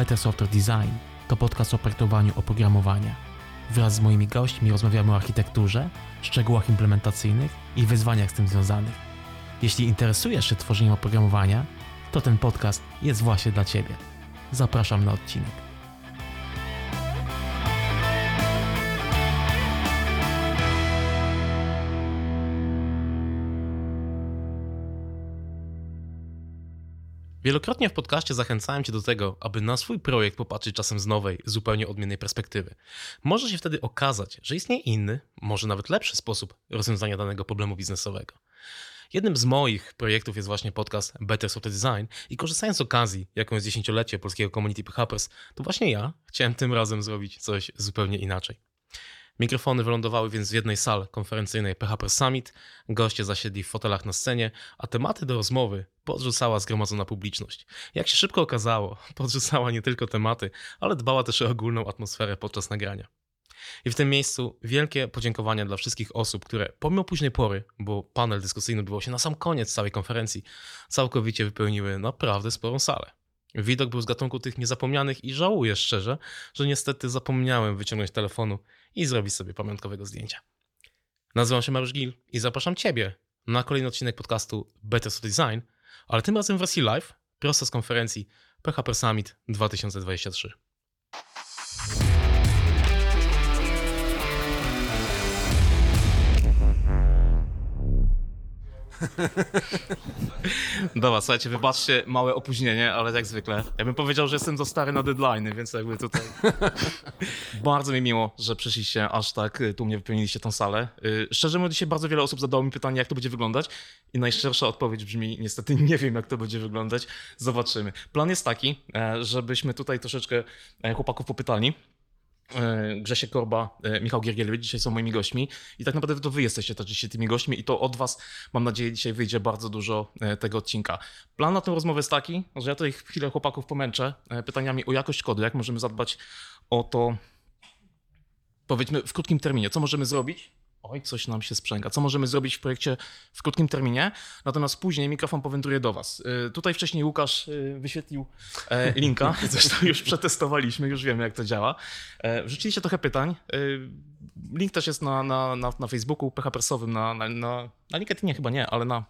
Better Software Design to podcast o projektowaniu oprogramowania. Wraz z moimi gośćmi rozmawiamy o architekturze, szczegółach implementacyjnych i wyzwaniach z tym związanych. Jeśli interesujesz się tworzeniem oprogramowania, to ten podcast jest właśnie dla Ciebie. Zapraszam na odcinek. Wielokrotnie w podcaście zachęcałem Cię do tego, aby na swój projekt popatrzeć czasem z nowej, zupełnie odmiennej perspektywy. Może się wtedy okazać, że istnieje inny, może nawet lepszy sposób rozwiązania danego problemu biznesowego. Jednym z moich projektów jest właśnie podcast Better Software Design i korzystając z okazji, jaką jest dziesięciolecie polskiego community PHPers, to właśnie ja chciałem tym razem zrobić coś zupełnie inaczej. Mikrofony wylądowały więc w jednej sali konferencyjnej PHP Summit, goście zasiedli w fotelach na scenie, a tematy do rozmowy podrzucała zgromadzona publiczność. Jak się szybko okazało, podrzucała nie tylko tematy, ale dbała też o ogólną atmosferę podczas nagrania. I w tym miejscu wielkie podziękowania dla wszystkich osób, które pomimo późnej pory, bo panel dyskusyjny odbywał się na sam koniec całej konferencji, całkowicie wypełniły naprawdę sporą salę. Widok był z gatunku tych niezapomnianych i żałuję szczerze, że niestety zapomniałem wyciągnąć telefonu i zrobić sobie pamiątkowego zdjęcia. Nazywam się Mariusz Gil i zapraszam Ciebie na kolejny odcinek podcastu Better Software Design, ale tym razem w wersji live, prosto z konferencji PHP Summit 2023. Dobra, słuchajcie, wybaczcie małe opóźnienie, ale jak zwykle. Ja bym powiedział, że jestem za stary na deadline, więc jakby tutaj. bardzo mi miło, że przyszliście aż tak y, tu mnie wypełniliście tą salę. Y, szczerze mówiąc, dzisiaj bardzo wiele osób zadało mi pytanie, jak to będzie wyglądać. I najszczersza odpowiedź brzmi: niestety nie wiem, jak to będzie wyglądać. Zobaczymy. Plan jest taki, e, żebyśmy tutaj troszeczkę e, chłopaków popytali. E, Grzesiek Korba, e, Michał Giergielewicz dzisiaj są moimi gośćmi i tak naprawdę to wy jesteście też dzisiaj tymi gośćmi i to od was mam nadzieję dzisiaj wyjdzie bardzo dużo e, tego odcinka. Plan na tę rozmowę jest taki, że ja tutaj chwilę chłopaków pomęczę pytaniami o jakość kodu, jak możemy zadbać o to powiedzmy w krótkim terminie, co możemy zrobić, oj, coś nam się sprzęga, co możemy zrobić w projekcie w krótkim terminie, natomiast później mikrofon powędruje do Was. Y, tutaj wcześniej Łukasz y, wyświetlił e, linka, zresztą już przetestowaliśmy, już wiemy jak to działa. E, wrzuciliście trochę pytań. Y, link też jest na, na, na, na Facebooku, PHPersowym, na, na, na, na LinkedInie chyba nie, ale na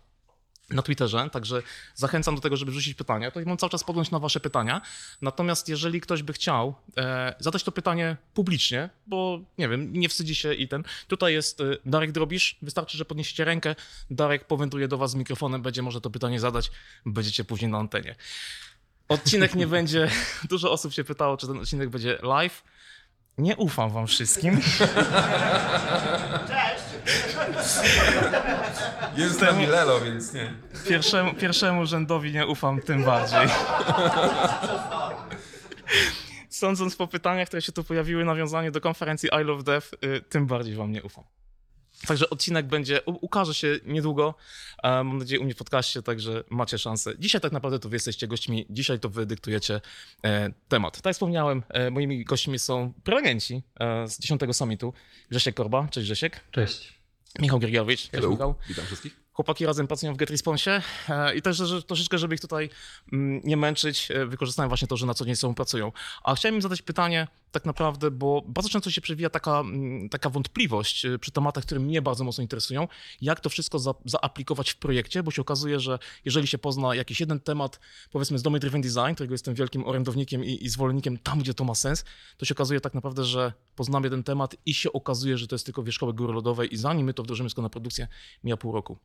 na Twitterze, także zachęcam do tego, żeby wrzucić pytania. To mam cały czas podjąć na Wasze pytania. Natomiast jeżeli ktoś by chciał e, zadać to pytanie publicznie, bo nie wiem, nie wstydzi się i ten. Tutaj jest e, Darek Drobisz. Wystarczy, że podniesiecie rękę. Darek powędruje do Was z mikrofonem, będzie może to pytanie zadać. Będziecie później na antenie. Odcinek nie będzie. Dużo osób się pytało, czy ten odcinek będzie live. Nie ufam Wam wszystkim. Cześć! Jest na Milelo, więc nie. Pierwszemu, pierwszemu rzędowi nie ufam tym bardziej. Sądząc po pytaniach, które się tu pojawiły, nawiązanie do konferencji I Love Dev, y, tym bardziej wam nie ufam. Także odcinek będzie, ukaże się niedługo, mam nadzieję u mnie w podcaście, także macie szansę. Dzisiaj tak naprawdę to wy jesteście gośćmi, dzisiaj to wy dyktujecie e, temat. Tak jak wspomniałem, e, moimi gośćmi są prelegenci e, z 10 Summitu. Grzesiek Korba, cześć Grzesiek. Cześć. Michał Giergiowicz. Hello. Michał. Witam wszystkich. Chłopaki razem pracują w GetResponsie e, i też że, troszeczkę, żeby ich tutaj mm, nie męczyć, e, wykorzystałem właśnie to, że na co dzień z sobą pracują. A chciałem im zadać pytanie tak naprawdę, bo bardzo często się przewija taka, mm, taka wątpliwość e, przy tematach, które mnie bardzo mocno interesują, jak to wszystko za, zaaplikować w projekcie, bo się okazuje, że jeżeli się pozna jakiś jeden temat, powiedzmy z Domain Driven Design, którego jestem wielkim orędownikiem i, i zwolennikiem tam, gdzie to ma sens, to się okazuje tak naprawdę, że poznamy jeden temat i się okazuje, że to jest tylko wierzchołek góry lodowej i zanim my to wdrożymy tylko na produkcję, mija pół roku.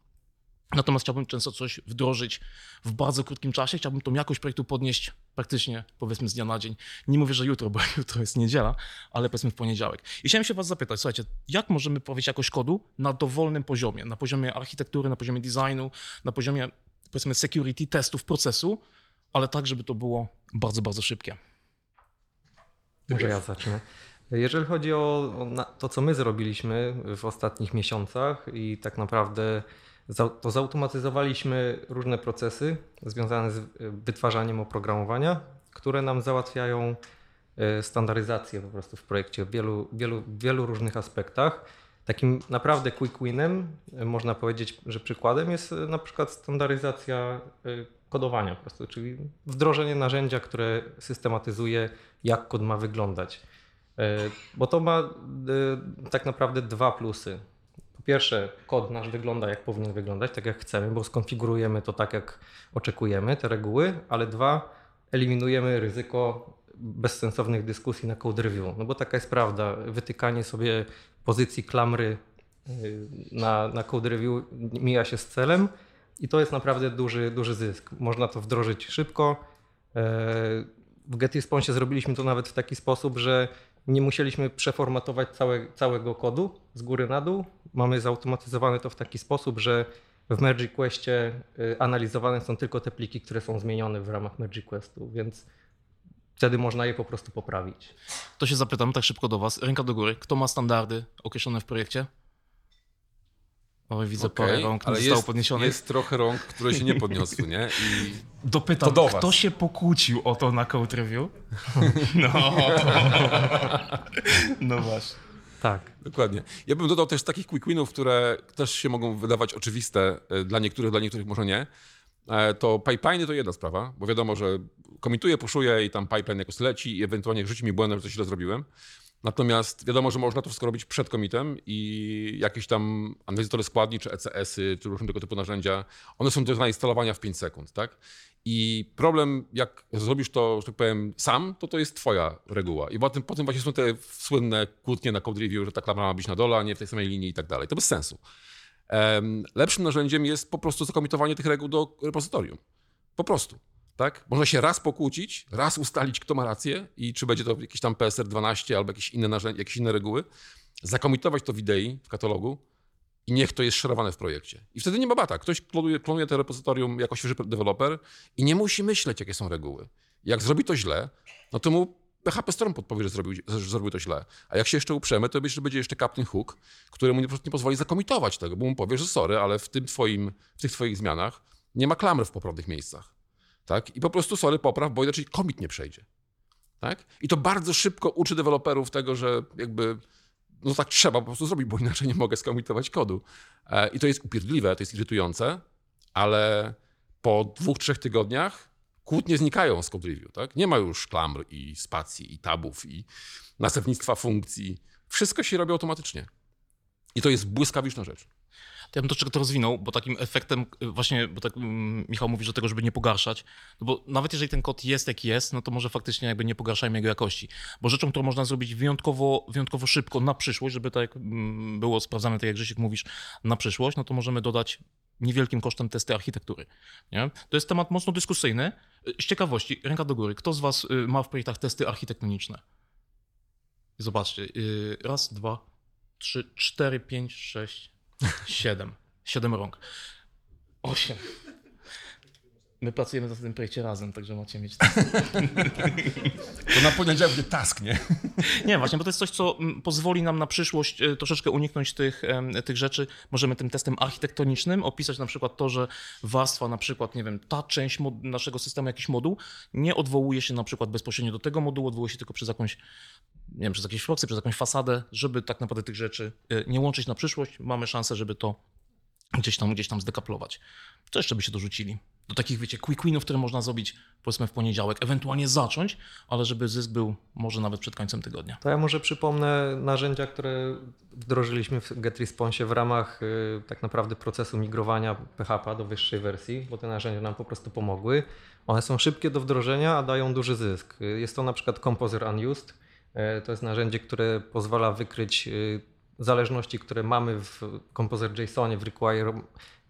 Natomiast chciałbym często coś wdrożyć w bardzo krótkim czasie. Chciałbym tą jakość projektu podnieść praktycznie, powiedzmy, z dnia na dzień. Nie mówię, że jutro, bo jutro jest niedziela, ale powiedzmy w poniedziałek. I chciałem się Was zapytać, słuchajcie, jak możemy powiedzieć jakość kodu na dowolnym poziomie? Na poziomie architektury, na poziomie designu, na poziomie, powiedzmy, security, testów, procesu, ale tak, żeby to było bardzo, bardzo szybkie. Może ja zacznę. Jeżeli chodzi o, o to, co my zrobiliśmy w ostatnich miesiącach i tak naprawdę to zautomatyzowaliśmy różne procesy związane z e, wytwarzaniem oprogramowania, które nam załatwiają e, standaryzację po prostu w projekcie w wielu, wielu, wielu różnych aspektach. Takim naprawdę quick winem, e, można powiedzieć, że przykładem jest na przykład standaryzacja kodowania po prostu, czyli wdrożenie narzędzia, które systematyzuje, jak kod ma wyglądać. Bo to ma tak naprawdę dwa plusy. Pierwsze, kod nasz wygląda jak powinien wyglądać, tak jak chcemy, bo skonfigurujemy to tak, jak oczekujemy, te reguły, ale dwa, eliminujemy ryzyko bezsensownych dyskusji na code review. No bo taka jest prawda, wytykanie sobie pozycji klamry y, na, na code review mija się z celem i to jest naprawdę duży, duży zysk. Można to wdrożyć szybko. E, W GetResponse zrobiliśmy to nawet w taki sposób, że nie musieliśmy przeformatować całe, całego kodu z góry na dół. Mamy zautomatyzowane to w taki sposób, że w merge requestie y, analizowane są tylko te pliki, które są zmienione w ramach merge requestu, więc wtedy można je po prostu poprawić. To się zapytam tak szybko do was. Ręka do góry. Kto ma standardy określone w projekcie? Oj, widzę Okej, parę rąk nie ale zostało jest, podniesionych. jest trochę rąk, które się nie podniosły, nie? I Dopytam, To do was. kto się pokłócił o to na code review? No, no właśnie. Tak. Dokładnie. Ja bym dodał też takich quick winów, które też się mogą wydawać oczywiste e, dla niektórych, dla niektórych może nie. E, To pipeliny to jedna sprawa, bo wiadomo, że komituję, puszuję i tam pipeline jakoś leci i ewentualnie rzuci mi błędem, że coś źle zrobiłem. Natomiast wiadomo, że można to wszystko robić przed komitem i jakieś tam analizatory składni, czy ECS-y, czy różne tego typu narzędzia, one są do zainstalowania w 5 sekund, tak? I problem, jak zrobisz to, że tak powiem, sam, to to jest twoja reguła. I potem, potem właśnie są te słynne kłótnie na code review, że ta klamra ma być na dole, a nie w tej samej linii i tak dalej. To bez sensu. Lepszym narzędziem jest po prostu zakomitowanie tych reguł do repozytorium. Po prostu. Tak? Można się raz pokłócić, raz ustalić, kto ma rację i czy będzie to jakiś tam PSR 12 albo jakieś inne, narzędzie, jakieś inne reguły, zakomitować to w idei, w katalogu i niech to jest szerowane w projekcie. I wtedy nie ma bata. Ktoś klonuje, klonuje to repozytorium jako świeży deweloper i nie musi myśleć, jakie są reguły. Jak zrobi to źle, no to mu PHP Storm podpowie, że zrobił, że zrobił to źle. A jak się jeszcze uprzemy, to będzie jeszcze Captain Hook, który mu nie, nie pozwoli zakomitować tego, bo mu powie, że sorry, ale w, tym twoim, w tych twoich zmianach nie ma klamry w poprawnych miejscach. Tak? I po prostu sorry, popraw, bo inaczej commit nie przejdzie. Tak? I to bardzo szybko uczy deweloperów tego, że jakby no tak trzeba po prostu zrobić, bo inaczej nie mogę skomitować kodu. E, I to jest upierdliwe, to jest irytujące, ale po dwóch, trzech tygodniach kłótnie znikają z code review. Tak? Nie ma już klamr i spacji, i tabów, i następnictwa funkcji. Wszystko się robi automatycznie. I to jest błyskawiczna rzecz. To ja bym troszeczkę to rozwinął, bo takim efektem y, właśnie, bo tak mm, Michał mówi, że tego, żeby nie pogarszać, no bo nawet jeżeli ten kod jest jaki jest, no to może faktycznie jakby nie pogarszajmy jego jakości. Bo rzeczą, którą można zrobić wyjątkowo, wyjątkowo szybko na przyszłość, żeby tak mm, było sprawdzane, tak jak Grzesiek mówisz, na przyszłość, no to możemy dodać niewielkim kosztem testy architektury. Nie? To jest temat mocno dyskusyjny. Y, Z ciekawości, ręka do góry, kto z was y, ma w projektach testy architektoniczne? Zobaczcie, raz, dwa, trzy, cztery, pięć, sześć, siedem. Siedem rąk. Osiem. My pracujemy na tym projekcie razem, także macie mieć. To na poniedziałek będzie task, nie? Nie, właśnie, bo to jest coś, co mm, pozwoli nam na przyszłość e, troszeczkę uniknąć tych, tych rzeczy. Możemy tym testem architektonicznym opisać na przykład to, że warstwa, na przykład, nie wiem, ta część mod- naszego systemu, jakiś moduł, nie odwołuje się na przykład bezpośrednio do tego modułu, odwołuje się tylko przez jakąś, nie wiem, przez jakieś proxy, przez jakąś fasadę, żeby tak naprawdę tych rzeczy e, nie łączyć na przyszłość. Mamy szansę, żeby to gdzieś tam, gdzieś tam zdekaplować. Co jeszcze by się dorzucili? Do takich, wiecie, quick winów, które można zrobić powiedzmy w poniedziałek, ewentualnie zacząć, ale żeby zysk był może nawet przed końcem tygodnia. To ja może przypomnę narzędzia, które wdrożyliśmy w GetResponse w ramach y, tak naprawdę procesu migrowania PHP do wyższej wersji, bo te narzędzia nam po prostu pomogły. One są szybkie do wdrożenia, a dają duży zysk. Y, Jest to na przykład Composer Unused. Y, To jest narzędzie, które pozwala wykryć y, zależności, które mamy w Composer JSONie w, require,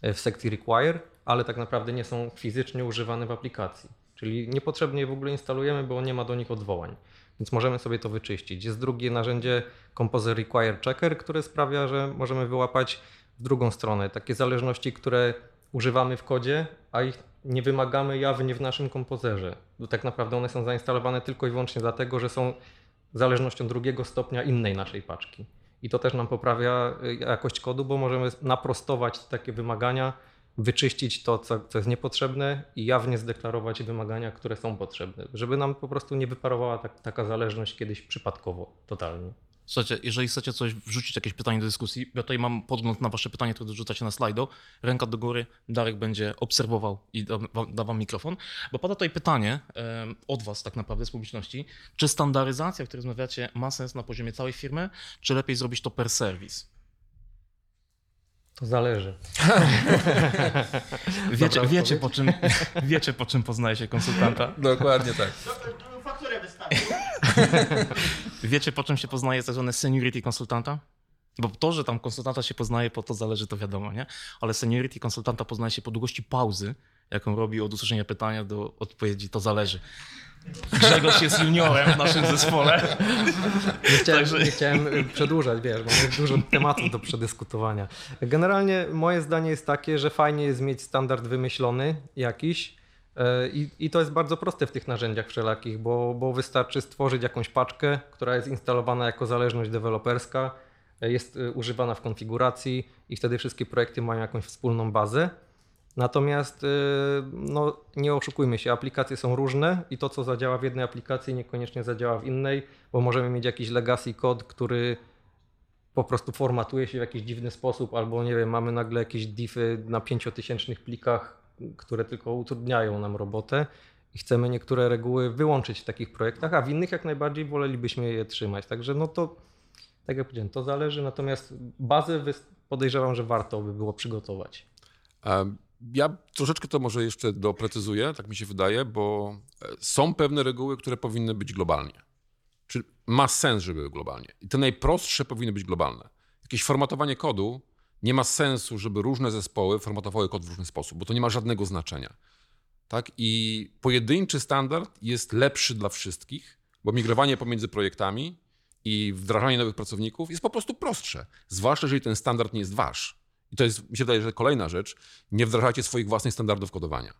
w sekcji require, ale tak naprawdę nie są fizycznie używane w aplikacji. Czyli niepotrzebnie je w ogóle instalujemy, bo nie ma do nich odwołań. Więc możemy sobie to wyczyścić. Jest drugie narzędzie Composer Require Checker, które sprawia, że możemy wyłapać w drugą stronę takie zależności, które używamy w kodzie, a ich nie wymagamy jawnie w naszym kompozerze. Bo tak naprawdę one są zainstalowane tylko i wyłącznie dlatego, że są zależnością drugiego stopnia innej naszej paczki. I to też nam poprawia y, jakość kodu, bo możemy naprostować takie wymagania, wyczyścić to, co, co jest niepotrzebne i jawnie zdeklarować wymagania, które są potrzebne, żeby nam po prostu nie wyparowała tak, taka zależność kiedyś przypadkowo, totalnie. Słuchajcie, jeżeli chcecie coś wrzucić, jakieś pytanie do dyskusji, ja tutaj mam podgląd na wasze pytanie, które dorzucacie na slajdo. Ręka do góry, Darek będzie obserwował i da, da wam mikrofon. Bo pada tutaj pytanie em, od was tak naprawdę z publiczności, czy standaryzacja, o której rozmawiacie, ma sens na poziomie całej firmy, czy lepiej zrobić to per serwis? To zależy. Wiecie, wiecie, po czym, wiecie, po czym poznaje się konsultanta? Dokładnie tak. Fakturę wystawię. Wiecie, po czym się poznaje tak zwane seniority konsultanta? Bo to, że tam konsultanta się poznaje, po to zależy, to wiadomo, nie? Ale seniority konsultanta poznaje się po długości pauzy, jaką robi od usłyszenia pytania do odpowiedzi, to zależy. Grzegorz jest juniorem w naszym zespole. Nie chciałem, Także- nie chciałem y, przedłużać, wiesz, mamy dużo tematów do przedyskutowania. Generalnie moje zdanie jest takie, że fajnie jest mieć standard wymyślony jakiś y, i, i to jest bardzo proste w tych narzędziach wszelakich, bo, bo wystarczy stworzyć jakąś paczkę, która jest instalowana jako zależność deweloperska, jest y, używana w konfiguracji i wtedy wszystkie projekty mają jakąś wspólną bazę. Natomiast y, no, nie oszukujmy się, aplikacje są różne i to, co zadziała w jednej aplikacji, niekoniecznie zadziała w innej, bo możemy mieć jakiś legacy kod, który po prostu formatuje się w jakiś dziwny sposób, albo nie wiem, mamy nagle jakieś diffy na pięciotysięcznych plikach, które tylko utrudniają nam robotę i chcemy niektóre reguły wyłączyć w takich projektach, a w innych jak najbardziej wolelibyśmy je trzymać. Także no to, tak jak powiedziałem, to zależy, natomiast bazę podejrzewam, że warto by było przygotować. Em, Ja troszeczkę to może jeszcze doprecyzuję, tak mi się wydaje, bo e, są pewne reguły, które powinny być globalnie. Czy ma sens, żeby były globalnie. I te najprostsze powinny być globalne. Jakieś formatowanie kodu nie ma sensu, żeby różne zespoły formatowały kod w różny sposób, bo to nie ma żadnego znaczenia. Tak? I pojedynczy standard jest lepszy dla wszystkich, bo migrowanie pomiędzy projektami i wdrażanie nowych pracowników jest po prostu prostsze. Zwłaszcza, jeżeli ten standard nie jest wasz. I to jest, mi się wydaje, że kolejna rzecz, nie wdrażajcie swoich własnych standardów kodowania.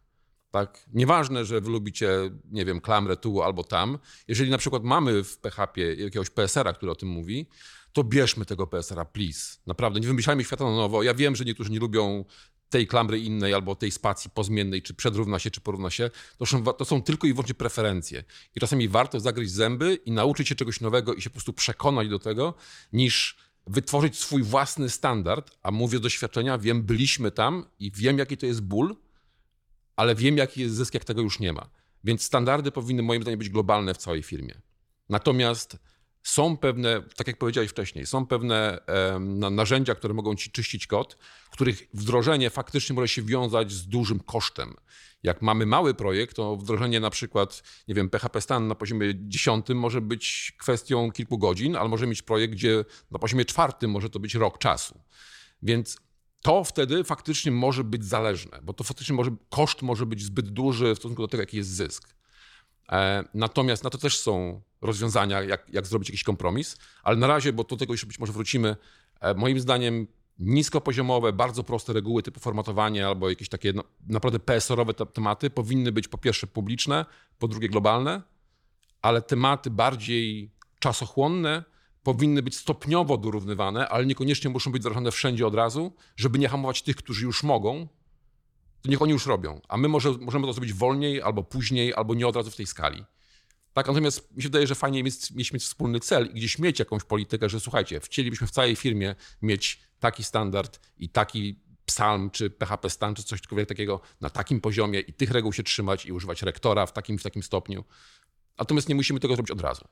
Tak? Nieważne, że wy lubicie, nie wiem, klamrę tu albo tam. Jeżeli na przykład mamy w PHP jakiegoś PSR-a, który o tym mówi, to bierzmy tego PSR-a, please. Naprawdę, nie wymyślajmy świata na nowo. Ja wiem, że niektórzy nie lubią tej klamry innej albo tej spacji pozmiennej, czy przedrówna się, czy porówna się. To są, to są tylko i wyłącznie preferencje. I czasami warto zagryźć zęby i nauczyć się czegoś nowego i się po prostu przekonać do tego, niż wytworzyć swój własny standard, a mówię z doświadczenia, wiem, byliśmy tam i wiem, jaki to jest ból, ale wiem, jaki jest zysk, jak tego już nie ma. Więc standardy powinny moim zdaniem być globalne w całej firmie. Natomiast są pewne, tak jak powiedziałeś wcześniej, są pewne na- narzędzia, które mogą ci czyścić kod, których wdrożenie faktycznie może się wiązać z dużym kosztem. Jak mamy mały projekt, to wdrożenie na przykład, nie wiem, PHP Stan na poziomie 10 może być kwestią kilku godzin, ale może mieć projekt, gdzie na poziomie czwartym może to być rok czasu. Więc to wtedy faktycznie może być zależne, bo to faktycznie może, koszt może być zbyt duży w stosunku do tego, jaki jest zysk. E, Natomiast na to też są rozwiązania, jak, jak zrobić jakiś kompromis, ale na razie, bo do tego jeszcze być może wrócimy, e, moim zdaniem niskopoziomowe, bardzo proste reguły typu formatowanie albo jakieś takie no, naprawdę PSR-owe te- tematy powinny być po pierwsze publiczne, po drugie globalne, ale tematy bardziej czasochłonne powinny być stopniowo dorównywane, ale niekoniecznie muszą być wdrażane wszędzie od razu, żeby nie hamować tych, którzy już mogą, to niech oni już robią. A my może, możemy to zrobić wolniej, albo później, albo nie od razu w tej skali. Tak, natomiast mi się wydaje, że fajnie jest mieć wspólny cel i gdzieś mieć jakąś politykę, że słuchajcie, chcielibyśmy w całej firmie mieć taki standard i taki psalm, czy PHP stan, czy coś takiego na takim poziomie i tych reguł się trzymać i używać rektora w takim, w takim stopniu. Natomiast nie musimy tego zrobić od razu.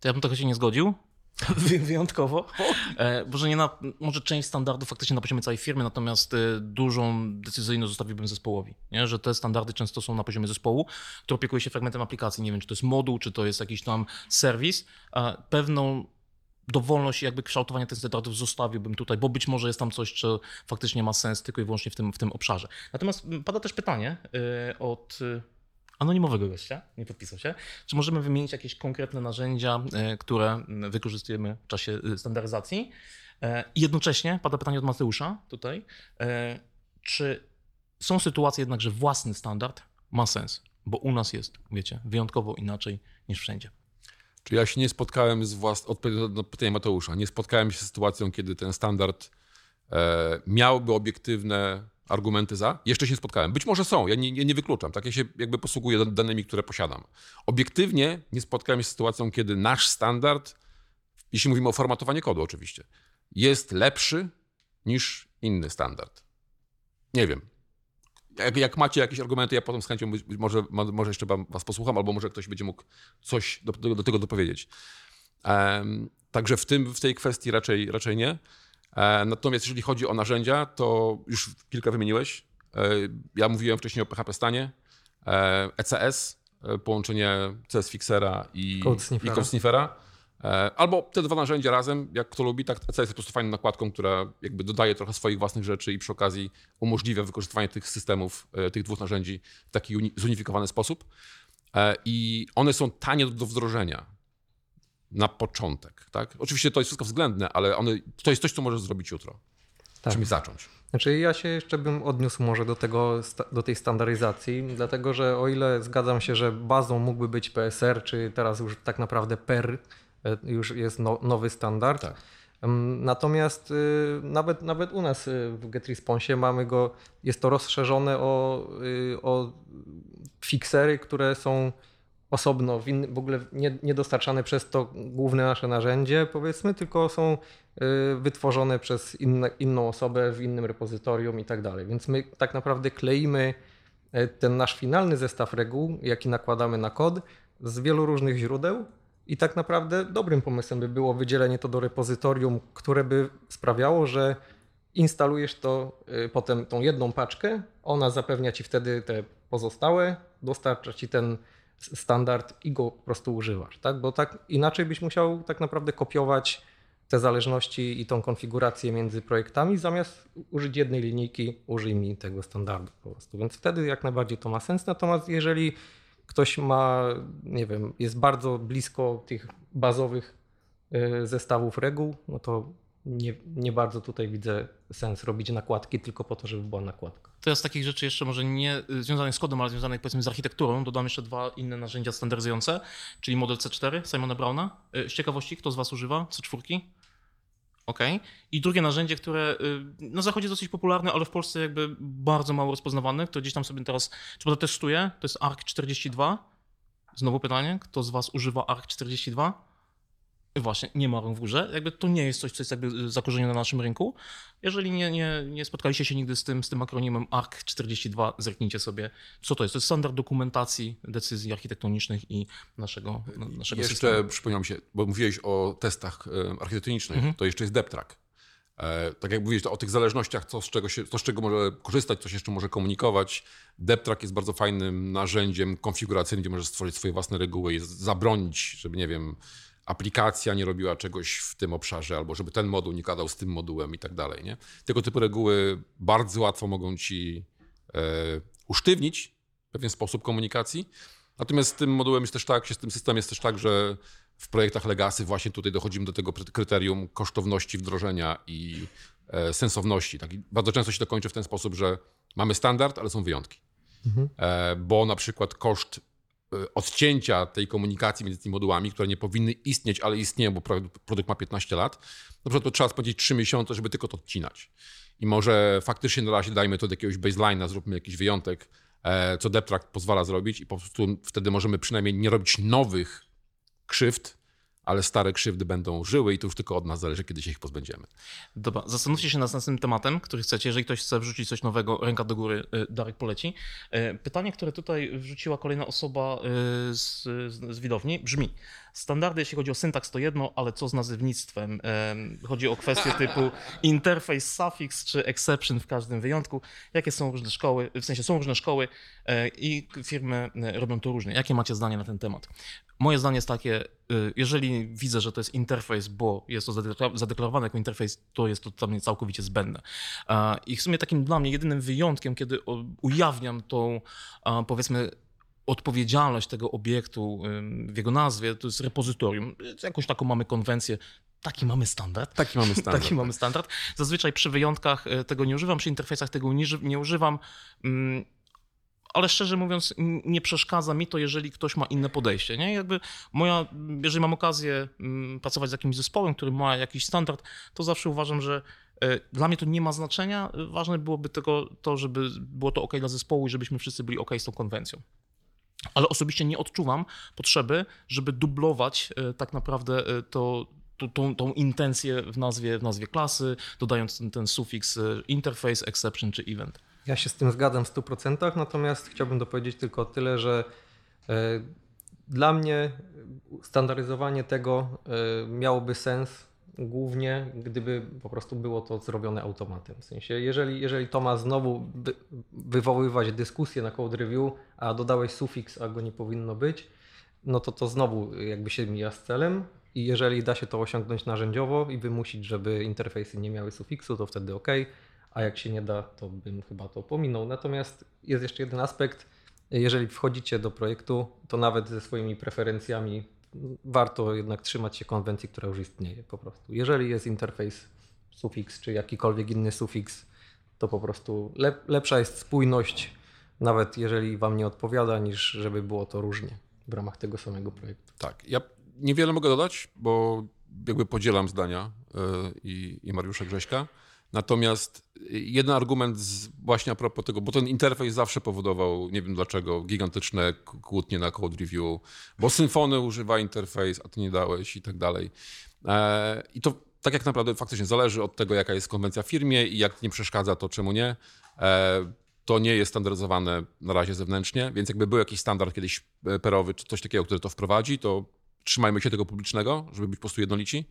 To ja bym trochę się nie zgodził. Wy- Wyjątkowo. E, Może, nie na, może część standardów faktycznie na poziomie całej firmy, natomiast e, dużą decyzyjność zostawiłbym zespołowi. Nie? Że te standardy często są na poziomie zespołu, który opiekuje się fragmentem aplikacji. Nie wiem, czy to jest moduł, czy to jest jakiś tam serwis. A Pewną dowolność jakby kształtowania tych standardów zostawiłbym tutaj, bo być może jest tam coś, co faktycznie ma sens tylko i wyłącznie w tym, w tym obszarze. Natomiast m, pada też pytanie e, od e, anonimowego gościa, nie podpisał się, czy możemy wymienić jakieś konkretne narzędzia, e, które m, wykorzystujemy w czasie standaryzacji. I jednocześnie pada pytanie od Mateusza tutaj, czy są sytuacje jednak, że własny standard ma sens, bo u nas jest, wiecie, wyjątkowo inaczej niż wszędzie. Czy ja się nie spotkałem z włas... odpowiedź na pytanie Mateusza, nie spotkałem się z sytuacją, kiedy ten standard e, miałby obiektywne argumenty za. Jeszcze się nie spotkałem. Być może są, ja nie, nie, nie wykluczam. Tak ja się jakby posługuję dan- danymi, które posiadam. Obiektywnie nie spotkałem się z sytuacją, kiedy nasz standard jeśli mówimy o formatowaniu kodu oczywiście, jest lepszy niż inny standard. Nie wiem. Jak, jak macie jakieś argumenty, ja potem z chęcią być, być może, mo- może jeszcze was posłucham, albo może ktoś będzie mógł coś do, do, do tego dopowiedzieć. Em, także w, tym, w tej kwestii raczej, raczej nie. E, natomiast jeżeli chodzi o narzędzia, to już kilka wymieniłeś. E, ja mówiłem wcześniej o PHP Stanie, e, ECS, e, połączenie CS Fixera i Code Sniffera. i Code Sniffera. E, Albo te dwa narzędzia razem, jak kto lubi, tak ECS jest po prostu fajną nakładką, która jakby dodaje trochę swoich własnych rzeczy i przy okazji umożliwia wykorzystywanie tych systemów, e, tych dwóch narzędzi w taki uni- zunifikowany sposób. E, I one są tanie do wdrożenia na początek. Tak? Oczywiście to jest wszystko względne, ale one, to jest coś, co możesz zrobić jutro. Tak. Czymś zacząć. Znaczy ja się jeszcze bym odniósł może do, tego, do tej standaryzacji, dlatego że o ile zgadzam się, że bazą mógłby być PSR, czy teraz już tak naprawdę PER, już jest no, nowy standard. Tak. Em, Natomiast y, nawet, nawet u nas y, w GetResponsie mamy go, jest to rozszerzone o, y, o fixery, które są osobno, w, inny, w ogóle nie, nie dostarczane przez to główne nasze narzędzie, powiedzmy, tylko są wytworzone przez inne, inną osobę w innym repozytorium i tak dalej. Więc my tak naprawdę kleimy e, ten nasz finalny zestaw reguł, jaki nakładamy na kod, z wielu różnych źródeł. I tak naprawdę dobrym pomysłem by było wydzielenie to do repozytorium, które by sprawiało, że instalujesz to y, potem tą jedną paczkę, ona zapewnia ci wtedy te pozostałe, dostarcza ci ten standard i go po prostu używasz, tak? Bo tak inaczej byś musiał tak naprawdę kopiować te zależności i tą konfigurację między projektami, zamiast użyć jednej linijki, użyj mi tego standardu po prostu. Więc wtedy jak najbardziej to ma sens. Natomiast jeżeli ktoś ma, nie wiem, jest bardzo blisko tych bazowych y, zestawów reguł, no to nie, nie bardzo tutaj widzę sens robić nakładki tylko po to, żeby była nakładka. To jest takich rzeczy jeszcze może nie y, związanych z kodem, ale związanych powiedzmy z architekturą. Dodam jeszcze dwa inne narzędzia standaryzujące, czyli model C4 Simona Browna. Y, Z ciekawości, kto z Was używa C4? OK. I drugie narzędzie, które y, na zachodzie dosyć popularne, ale w Polsce jakby bardzo mało rozpoznawane, to gdzieś tam sobie teraz, czy prawda testuję, to jest ARC42. Znowu pytanie, kto z Was używa ARC42? Właśnie, nie ma rąk w górze. Jakby to nie jest coś, co jest jakby zakorzenione na naszym rynku. Jeżeli nie, nie, nie spotkaliście się nigdy z tym, z tym akronimem ARC42, zerknijcie sobie, co to jest. To jest standard dokumentacji decyzji architektonicznych i naszego, naszego Jeszcze systemu. przypomniał mi się, bo mówiłeś o testach e, architektonicznych, to jeszcze jest DepTrack. E, tak jak mówiłeś to o tych zależnościach, co z, czego się, co z czego może korzystać, co się jeszcze może komunikować. DepTrack jest bardzo fajnym narzędziem konfiguracyjnym, gdzie możesz stworzyć swoje własne reguły i zabronić, żeby, nie wiem, aplikacja nie robiła czegoś w tym obszarze, albo żeby ten moduł nie gadał z tym modułem i tak dalej. Nie? Tego typu reguły bardzo łatwo mogą ci e, usztywnić pewien sposób komunikacji. Natomiast z tym modułem jest też tak, z tym systemem jest też tak, że w projektach Legacy właśnie tutaj dochodzimy do tego kryterium kosztowności wdrożenia i e, sensowności. Tak? I bardzo często się to kończy w ten sposób, że mamy standard, ale są wyjątki. E, bo na przykład koszt odcięcia tej komunikacji między tymi modułami, które nie powinny istnieć, ale istnieją, bo pro- produkt ma 15 lat, na przykład to trzeba spędzić 3 miesiące, żeby tylko to odcinać. I może faktycznie na razie dajmy to do jakiegoś baseline'a, zróbmy jakiś wyjątek, e, co DepTrack pozwala zrobić i po prostu wtedy możemy przynajmniej nie robić nowych krzywd, ale stare krzywdy będą żyły i to już tylko od nas zależy, kiedy się ich pozbędziemy. Dobra, zastanówcie się nad następnym tematem, który chcecie. Jeżeli ktoś chce wrzucić coś nowego, ręka do góry, y, Darek poleci. Y, Pytanie, które tutaj wrzuciła kolejna osoba y, z, z, widowni brzmi. Standardy, jeśli chodzi o syntaks, to jedno, ale co z nazewnictwem? Em, Chodzi o kwestie typu interface, suffix czy exception w każdym wyjątku. Jakie są różne szkoły, w sensie są różne szkoły i firmy robią to różnie. Jakie macie zdanie na ten temat? Moje zdanie jest takie, y, jeżeli widzę, że to jest interfejs, bo jest to zadekla- zadeklarowane jako interfejs, to jest to dla mnie całkowicie zbędne. I w sumie takim dla mnie jedynym wyjątkiem, kiedy ujawniam tą, powiedzmy, odpowiedzialność tego obiektu w jego nazwie, to jest repozytorium. Jakąś taką mamy konwencję, taki mamy standard. Taki mamy standard. Taki mamy standard. Zazwyczaj przy wyjątkach e, tego nie używam, przy interfejsach tego nie używam. Ale szczerze mówiąc, nie przeszkadza mi to, jeżeli ktoś ma inne podejście. Nie? Jakby moja, jeżeli mam okazję mm, pracować z jakimś zespołem, który ma jakiś standard, to zawsze uważam, że e, dla mnie to nie ma znaczenia. Ważne byłoby tylko to, żeby było to ok dla zespołu i żebyśmy wszyscy byli ok z tą konwencją. Ale osobiście nie odczuwam potrzeby, żeby dublować e, tak naprawdę e, to, tą, tą, intencję w nazwie, w nazwie klasy, dodając ten, ten sufiks interface, exception czy event. Ja się z tym zgadzam w 100%, natomiast chciałbym dopowiedzieć tylko tyle, że e, dla mnie standaryzowanie tego e, miałoby sens głównie, gdyby po prostu było to zrobione automatem. W sensie, jeżeli, jeżeli to ma znowu wy- wywoływać dyskusję na code review, a dodałeś sufiks, a go nie powinno być, no to to znowu jakby się mija z celem i jeżeli da się to osiągnąć narzędziowo i wymusić, żeby interfejsy nie miały sufiksu, to wtedy ok, a jak się nie da, to bym chyba to pominął. Natomiast jest jeszcze jeden aspekt, jeżeli wchodzicie do projektu, to nawet ze swoimi preferencjami warto jednak trzymać się konwencji, która już istnieje po prostu. Jeżeli jest interfejs sufiks czy jakikolwiek inny sufiks, to po prostu lep, lepsza jest spójność, nawet jeżeli wam nie odpowiada, niż żeby było to różnie w ramach tego samego projektu. Tak, ja niewiele mogę dodać, bo jakby podzielam zdania y, i, i Mariusza Grześka. Natomiast jeden argument z, właśnie a propos tego, bo ten interfejs zawsze powodował, nie wiem dlaczego, gigantyczne kłótnie na code review, bo Symfony używa interfejs, a ty nie dałeś i tak dalej. E, I to tak jak naprawdę faktycznie zależy od tego, jaka jest konwencja w firmie i jak nie przeszkadza, to czemu nie. E, to nie jest standaryzowane na razie zewnętrznie, więc jakby był jakiś standard kiedyś e, perowy czy coś takiego, który to wprowadzi, to trzymajmy się tego publicznego, żeby być po prostu jednolici.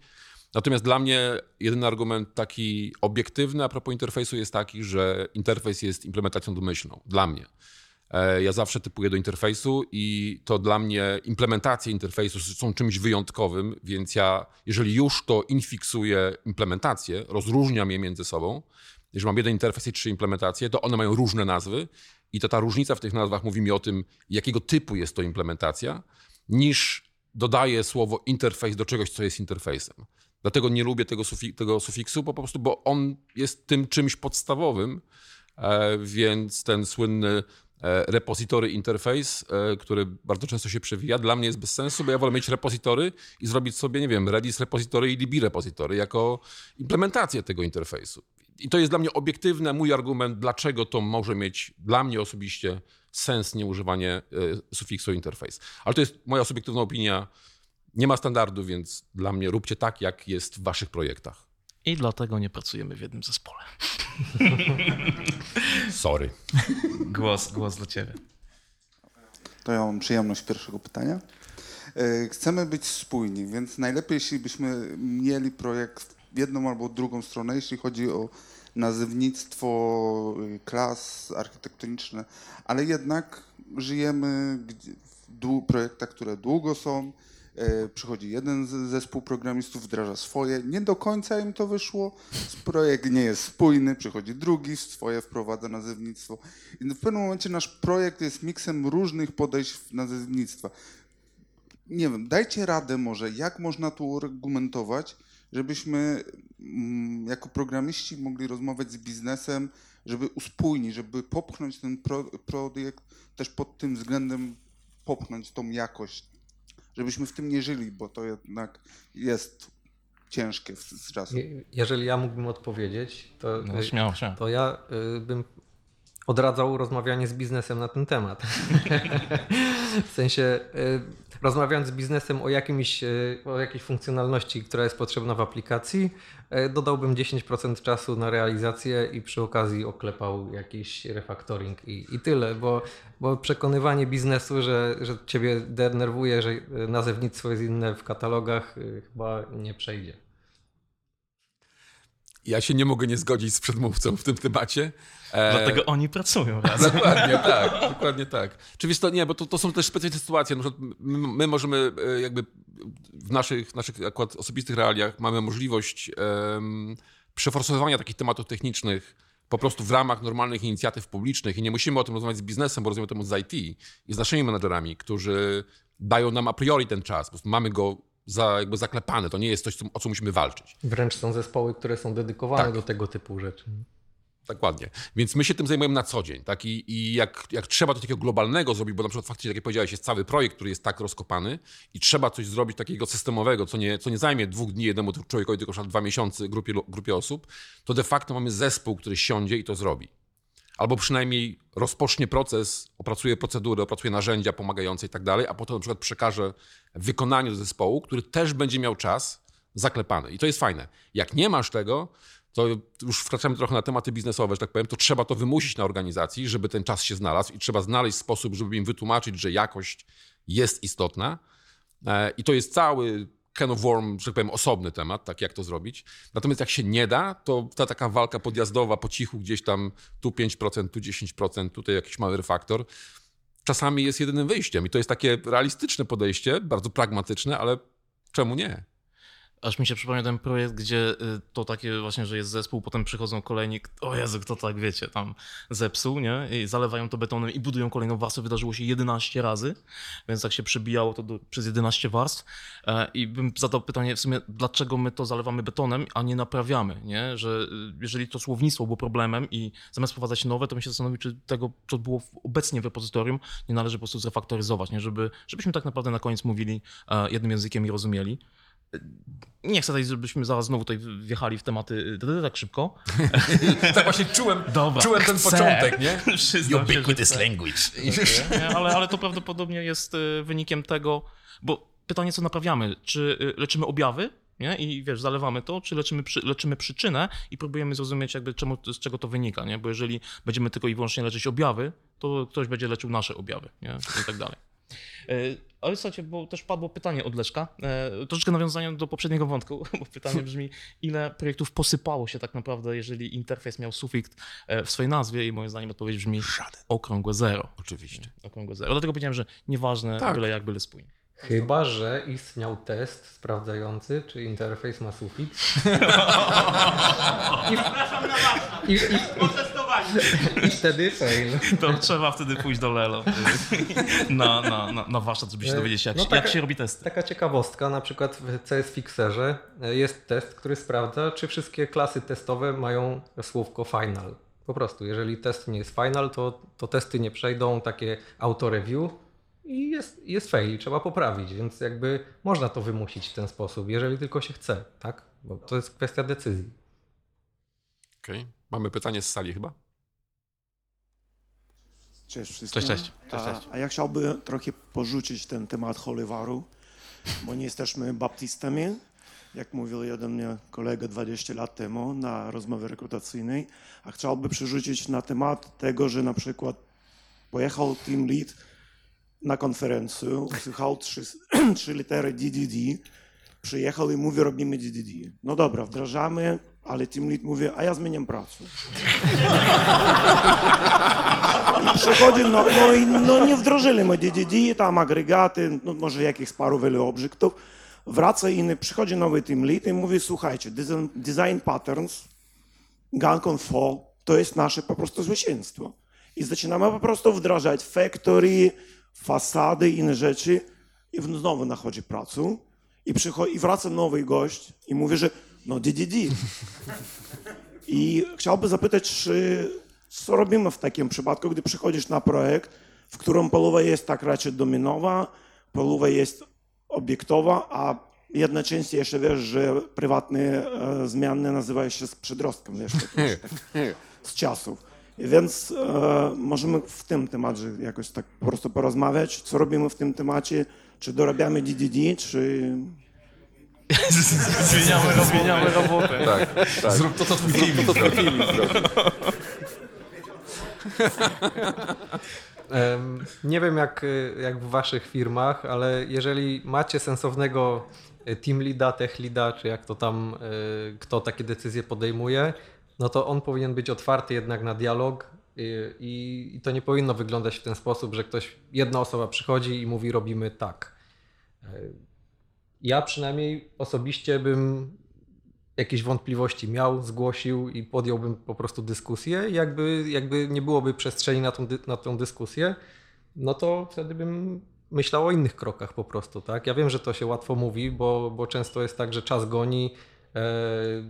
Natomiast dla mnie jedyny argument taki obiektywny a propos interfejsu jest taki, że interfejs jest implementacją domyślną. Dla mnie. E, Ja zawsze typuję do interfejsu i to dla mnie implementacje interfejsu są czymś wyjątkowym, więc ja, jeżeli już to infiksuję implementację, rozróżniam je między sobą. Jeżeli mam jeden interfejs i trzy implementacje, to one mają różne nazwy i to ta różnica w tych nazwach mówi mi o tym, jakiego typu jest to implementacja, niż dodaję słowo interfejs do czegoś, co jest interfejsem. Dlatego nie lubię tego, sufi- tego sufiksu, po prostu, bo on jest tym czymś podstawowym, e, więc ten słynny e, repository interface, który bardzo często się przewija, dla mnie jest bez sensu, bo ja wolę mieć repository i zrobić sobie, nie wiem, Redis repository i DB repository jako implementację tego interfejsu. I to jest dla mnie obiektywny mój argument, dlaczego to może mieć dla mnie osobiście sens nieużywanie e, sufiksu interface. Ale to jest moja subiektywna opinia. Nie ma standardu, więc dla mnie róbcie tak, jak jest w waszych projektach. I dlatego nie pracujemy w jednym zespole. Sorry. Głos, głos dla ciebie. To ja mam przyjemność pierwszego pytania. E, Chcemy być spójni, więc najlepiej, jeśli byśmy mieli projekt w jedną albo drugą stronę, jeśli chodzi o nazewnictwo, y, klas architektoniczne, ale jednak żyjemy w projektach, które długo są. E, Przychodzi jeden zespół programistów, wdraża swoje. Nie do końca im to wyszło. Projekt nie jest spójny, przychodzi drugi, swoje wprowadza nazewnictwo. I w pewnym momencie nasz projekt jest miksem różnych podejść nazewnictwa. Nie wiem, dajcie radę może, jak można tu uargumentować, żebyśmy mm, jako programiści mogli rozmawiać z biznesem, żeby uspójnić, żeby popchnąć ten pro, projekt też pod tym względem popchnąć tą jakość, żebyśmy w tym nie żyli, bo to jednak jest ciężkie z. Je- Jeżeli ja mógłbym odpowiedzieć, to, No, śmiało, śmiało. to ja y, bym odradzał rozmawianie z biznesem na ten temat. w sensie y, rozmawiając z biznesem o, jakimś, y, o jakiejś funkcjonalności, która jest potrzebna w aplikacji, y, dodałbym 10% czasu na realizację i przy okazji oklepał jakiś refactoring i, i tyle, bo, bo przekonywanie biznesu, że, że ciebie denerwuje, że nazewnictwo jest inne w katalogach, chyba nie przejdzie. Ja się nie mogę nie zgodzić z przedmówcą w tym temacie. E, Dlatego oni pracują razem. Dokładnie tak, dokładnie tak. Oczywiście to nie, bo to, to są też specyficzne sytuacje. Na przykład my, my możemy e, jakby w naszych, naszych akurat osobistych realiach mamy możliwość przeforsowania takich tematów technicznych po prostu w ramach normalnych inicjatyw publicznych i nie musimy o tym rozmawiać z biznesem, bo rozmawiamy o tym z IT i z naszymi menedżerami, którzy dają nam a priori ten czas. Po prostu mamy go za, jakby zaklepany. To nie jest coś, co, o co musimy walczyć. Wręcz są zespoły, które są dedykowane Tak. do tego typu rzeczy. Dokładnie. Więc my się tym zajmujemy na co dzień. Tak? I, i jak, jak trzeba to takiego globalnego zrobić, bo na przykład faktycznie, tak jak powiedziałeś, jest cały projekt, który jest tak rozkopany i trzeba coś zrobić takiego systemowego, co nie, co nie zajmie dwóch dni jednemu człowiekowi, tylko dwa miesiące grupie, grupie osób, to de facto mamy zespół, który siądzie i to zrobi. Albo przynajmniej rozpocznie proces, opracuje procedury, opracuje narzędzia pomagające i tak dalej, a potem na przykład przekaże wykonanie do zespołu, który też będzie miał czas zaklepany. I to jest fajne. Jak nie masz tego, to już wkraczamy trochę na tematy biznesowe, że tak powiem, to trzeba to wymusić na organizacji, żeby ten czas się znalazł i trzeba znaleźć sposób, żeby im wytłumaczyć, że jakość jest istotna. E, I to jest cały can of worm, że tak powiem, osobny temat, tak jak to zrobić. Natomiast jak się nie da, to ta taka walka podjazdowa po cichu gdzieś tam tu 5%, tu 10%, tutaj jakiś mały refaktor, czasami jest jedynym wyjściem. I to jest takie realistyczne podejście, bardzo pragmatyczne, ale czemu nie? Aż mi się przypomniał ten projekt, gdzie y, to takie właśnie, że jest zespół, potem przychodzą kolejni, o Jezu, kto tak, wiecie, tam zepsuł, nie? I zalewają to betonem i budują kolejną warstwę. Wydarzyło się 11 razy, więc tak się przebijało to do, przez 11 warstw. E, I bym zadał pytanie w sumie, dlaczego my to zalewamy betonem, a nie naprawiamy, nie? Że y, jeżeli to słownictwo było problemem i zamiast wprowadzać nowe, to bym się zastanowił, czy tego, co było obecnie w repozytorium, nie należy po prostu zrefaktoryzować, nie? Żeby, żebyśmy tak naprawdę na koniec mówili e, jednym językiem i rozumieli. Nie chcę tutaj, żebyśmy zaraz znowu tutaj wjechali w tematy tak szybko. tak właśnie czułem, Dobra, czułem ten chcę. początek, nie? Chcę. language. Nie, ale, ale to prawdopodobnie jest y, wynikiem tego, bo pytanie, co naprawiamy? Czy y, leczymy objawy? Nie? I wiesz, zalewamy to, czy leczymy, przy, leczymy przyczynę i próbujemy zrozumieć, jakby czemu, z czego to wynika, nie? Bo jeżeli będziemy tylko i wyłącznie leczyć objawy, to ktoś będzie leczył nasze objawy, nie? I tak dalej. Y, Ale słuchajcie, bo też padło pytanie od Leszka, e, troszeczkę nawiązaniem do poprzedniego wątku, bo pytanie brzmi, ile projektów posypało się tak naprawdę, jeżeli interfejs miał sufikt e, w swojej nazwie i moim zdaniem odpowiedź brzmi okrągłe zero. Oczywiście. Okrągłe zero. Dlatego powiedziałem, że nieważne, Tak. byle jak, byle spójnie. Chyba, że istniał test sprawdzający, czy interfejs ma sufiks. Was. I, i, I wtedy fail. To trzeba wtedy pójść do Lelo na, na, na, na warsztat, żeby się dowiedzieć, jak, No się- taka- jak się robi testy. Taka ciekawostka, na przykład w CS Fixerze e, jest test, który sprawdza, czy wszystkie klasy testowe mają słówko final. Po prostu, jeżeli test nie jest final, to, to testy nie przejdą, takie auto-review i jest, jest fail i trzeba poprawić, więc jakby można to wymusić w ten sposób, jeżeli tylko się chce, tak? Bo to jest kwestia decyzji. Okay. Mamy pytanie z sali chyba? Cześć wszystkim. Cześć, cześć. A, a ja chciałbym trochę porzucić ten temat Holywaru, bo nie jesteśmy baptystami, jak mówił jeden kolega 20 lat temu na rozmowie rekrutacyjnej, a chciałbym przerzucić na temat tego, że na przykład pojechał team lead na konferencję, usłyszał trzy, trzy litery DDD, przyjechał i mówi robimy DDD. No dobra, wdrażamy, ale team lead mówi, a ja zmieniam pracę. Przychodzi, no, no, i no nie wdrożyli my DDD, tam agregaty, no, może jakichś paru wielu obiektów. Wraca inny, przychodzi nowy team lead i mówi, słuchajcie, design, design patterns, gang on to jest nasze po prostu zwycięstwo. I zaczynamy po prostu wdrażać factory, fasady, inne rzeczy i znowu nachodzi pracę i, przychodzi, i wraca nowy gość i mówi, że no DDD. I chciałbym zapytać, czy, co robimy w takim przypadku, gdy przychodzisz na projekt, w którym połowa jest tak raczej dominowa, połowa jest obiektowa, a jednocześnie jeszcze wiesz, że prywatne e, zmiany nazywają się z przedrostkiem, wiesz, tak, tak, z czasów. I Więc e, możemy w tym temacie jakoś tak po prostu porozmawiać, co robimy w tym temacie, czy dorabiamy DDD, czy Zmieniamy, zmieniamy robotę. Tak, tak. Zrób To, co twój team zrobi. Em, Nie wiem jak, jak w waszych firmach, ale jeżeli macie sensownego y, team leada, tech leada, czy jak to tam, y, kto takie decyzje podejmuje, no to on powinien być otwarty jednak na dialog y, i, i to nie powinno wyglądać w ten sposób, że ktoś, jedna osoba przychodzi i mówi robimy tak. Ja przynajmniej osobiście bym jakieś wątpliwości miał, zgłosił i podjąłbym po prostu dyskusję. Jakby, jakby nie byłoby przestrzeni na tą, na tą dyskusję, no to wtedy bym myślał o innych krokach po prostu. Tak? Ja wiem, że to się łatwo mówi, bo, bo często jest tak, że czas goni, e,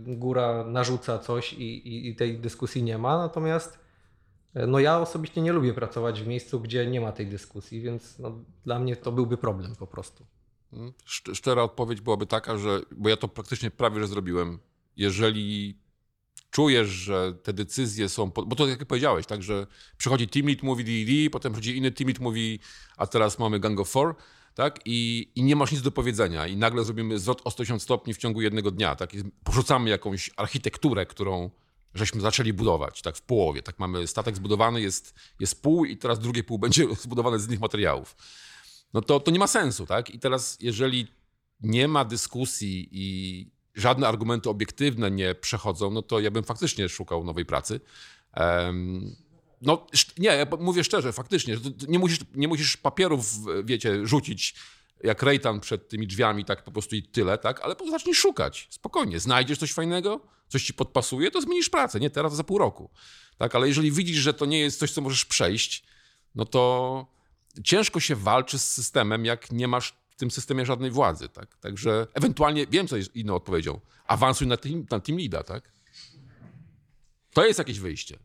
góra narzuca coś i, i, i tej dyskusji nie ma. Natomiast e, no ja osobiście nie lubię pracować w miejscu, gdzie nie ma tej dyskusji, więc no, dla mnie to byłby problem po prostu. Szcz- Szczera odpowiedź byłaby taka, że, bo ja to praktycznie prawie że zrobiłem. Jeżeli czujesz, że te decyzje są, bo to jak powiedziałeś, tak, że przychodzi team lead, mówi DD, potem przychodzi inny team lead, mówi, a teraz mamy Gang of Four, tak? I, I nie masz nic do powiedzenia. I nagle zrobimy zwrot o 180 stopni w ciągu jednego dnia, tak? I porzucamy jakąś architekturę, którą żeśmy zaczęli budować, tak w połowie. Tak mamy statek zbudowany, jest, jest pół i teraz drugie pół będzie zbudowane z innych materiałów. No to, to nie ma sensu, tak? I teraz jeżeli nie ma dyskusji i żadne argumenty obiektywne nie przechodzą, no to ja bym faktycznie szukał nowej pracy. Em, no nie, ja mówię szczerze, faktycznie, nie musisz, nie musisz papierów, wiecie, rzucić jak rejtan przed tymi drzwiami, tak po prostu i tyle, tak? Ale zacznij szukać, spokojnie. Znajdziesz coś fajnego, coś ci podpasuje, to zmienisz pracę, nie teraz, za pół roku. Tak, ale jeżeli widzisz, że to nie jest coś, co możesz przejść, no to ciężko się walczy z systemem, jak nie masz w tym systemie żadnej władzy, tak? Także ewentualnie, wiem, co jest inną odpowiedzią, awansuj na team, na team leada, tak? To jest jakieś wyjście.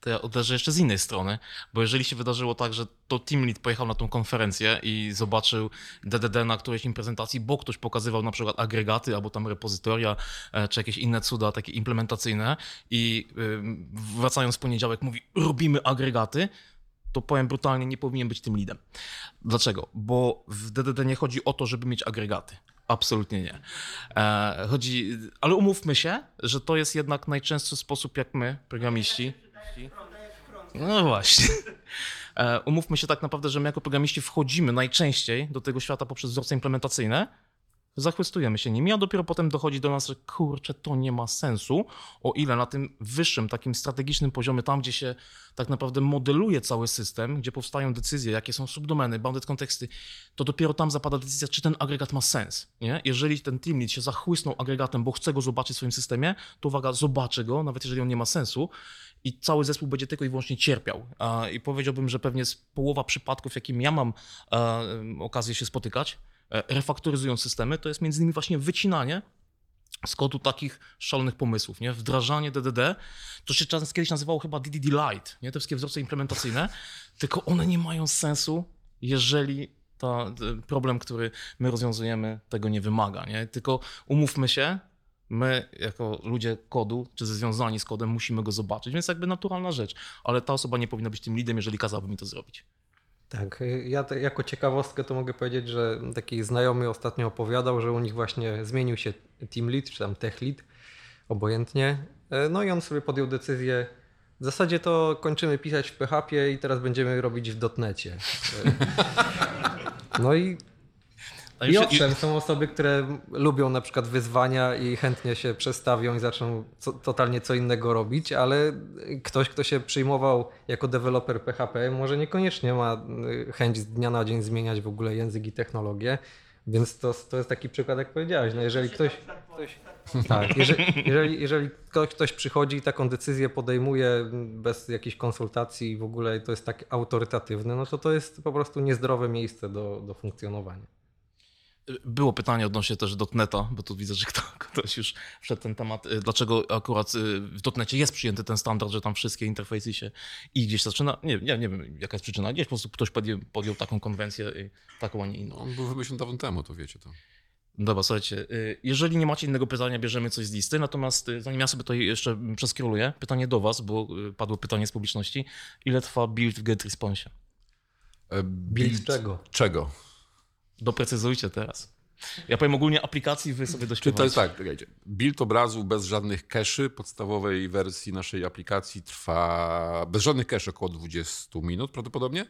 to ja uderzę jeszcze z innej strony, bo jeżeli się wydarzyło tak, że to team lead pojechał na tą konferencję i zobaczył DDD na którejś im prezentacji, bo ktoś pokazywał na przykład agregaty albo tam repozytoria, e, czy jakieś inne cuda takie implementacyjne i wracając w poniedziałek mówi robimy agregaty, to powiem brutalnie, nie powinien być tym leadem. Dlaczego? Bo w DDD nie chodzi o to, żeby mieć agregaty. Absolutnie nie. E, chodzi, ale umówmy się, że to jest jednak najczęstszy sposób, jak my, programiści, no właśnie. E, umówmy się tak naprawdę, że my jako programiści wchodzimy najczęściej do tego świata poprzez wzorce implementacyjne, zachwystujemy się nimi, a dopiero potem dochodzi do nas, że kurczę, to nie ma sensu, o ile na tym wyższym, takim strategicznym poziomie, tam gdzie się tak naprawdę modeluje cały system, gdzie powstają decyzje, jakie są subdomeny, bounded konteksty, to dopiero tam zapada decyzja, czy ten agregat ma sens. Nie? Jeżeli ten team lead się zachłysnął agregatem, bo chce go zobaczyć w swoim systemie, to uwaga, zobaczy go, nawet jeżeli on nie ma sensu i cały zespół będzie tylko i wyłącznie cierpiał. I powiedziałbym, że pewnie z połowa przypadków, jakim ja mam e, okazję się spotykać, e, refaktoryzując systemy, to jest między innymi właśnie wycinanie z kodu takich szalonych pomysłów, nie? Wdrażanie DDD, to się czas kiedyś nazywało chyba DDD Lite, nie? Te wszystkie wzorce implementacyjne, tylko one nie mają sensu, jeżeli ta, problem, który my rozwiązujemy, tego nie wymaga, nie? Tylko umówmy się, my jako ludzie kodu, czy związani z kodem, musimy go zobaczyć, więc jakby naturalna rzecz, ale ta osoba nie powinna być tym leadem, jeżeli kazałby mi to zrobić. Tak, y, ja te, jako ciekawostkę to mogę powiedzieć, że taki znajomy ostatnio opowiadał, że u nich właśnie zmienił się team lead, czy tam tech lead, obojętnie. E, No i on sobie podjął decyzję, w zasadzie to kończymy pisać w PHP i teraz będziemy robić w dotnecie. E, No i, i owszem, są osoby, które lubią na przykład wyzwania i chętnie się przestawią i zaczną co, totalnie co innego robić, ale ktoś, kto się przyjmował jako deweloper PHP, może niekoniecznie ma y, chęć z dnia na dzień zmieniać w ogóle język i technologię. Więc to, to jest taki przykład, jak powiedziałeś. No jeżeli ktoś, ktoś tak, jeżeli, jeżeli, jeżeli ktoś, ktoś przychodzi i taką decyzję podejmuje bez jakiejś konsultacji i w ogóle to jest tak autorytatywne, no to to jest po prostu niezdrowe miejsce do, do funkcjonowania. Było pytanie odnośnie też dotneta, bo tu widzę, że kto, ktoś już wszedł ten temat. y, Dlaczego akurat y, w dotnecie jest przyjęty ten standard, że tam wszystkie interfejsy się i gdzieś zaczyna? Nie, nie, nie wiem jaka jest przyczyna. Gdzieś po prostu ktoś podjął, podjął taką konwencję, taką, a nie inną. On był wymyślony dawno temu, to wiecie to. Dobra, słuchajcie, y, jeżeli nie macie innego pytania, bierzemy coś z listy, natomiast zanim ja sobie to jeszcze przeskroluję, pytanie do was, bo padło pytanie z publiczności. Ile trwa build w get response? E, Build czego? Czego? Doprecyzujcie teraz. Ja powiem ogólnie aplikacji, wy sobie Czy doświadczycie. to jest tak, czekajcie. Build obrazu bez żadnych cache'y podstawowej wersji naszej aplikacji trwa bez żadnych cache około 20 minut prawdopodobnie.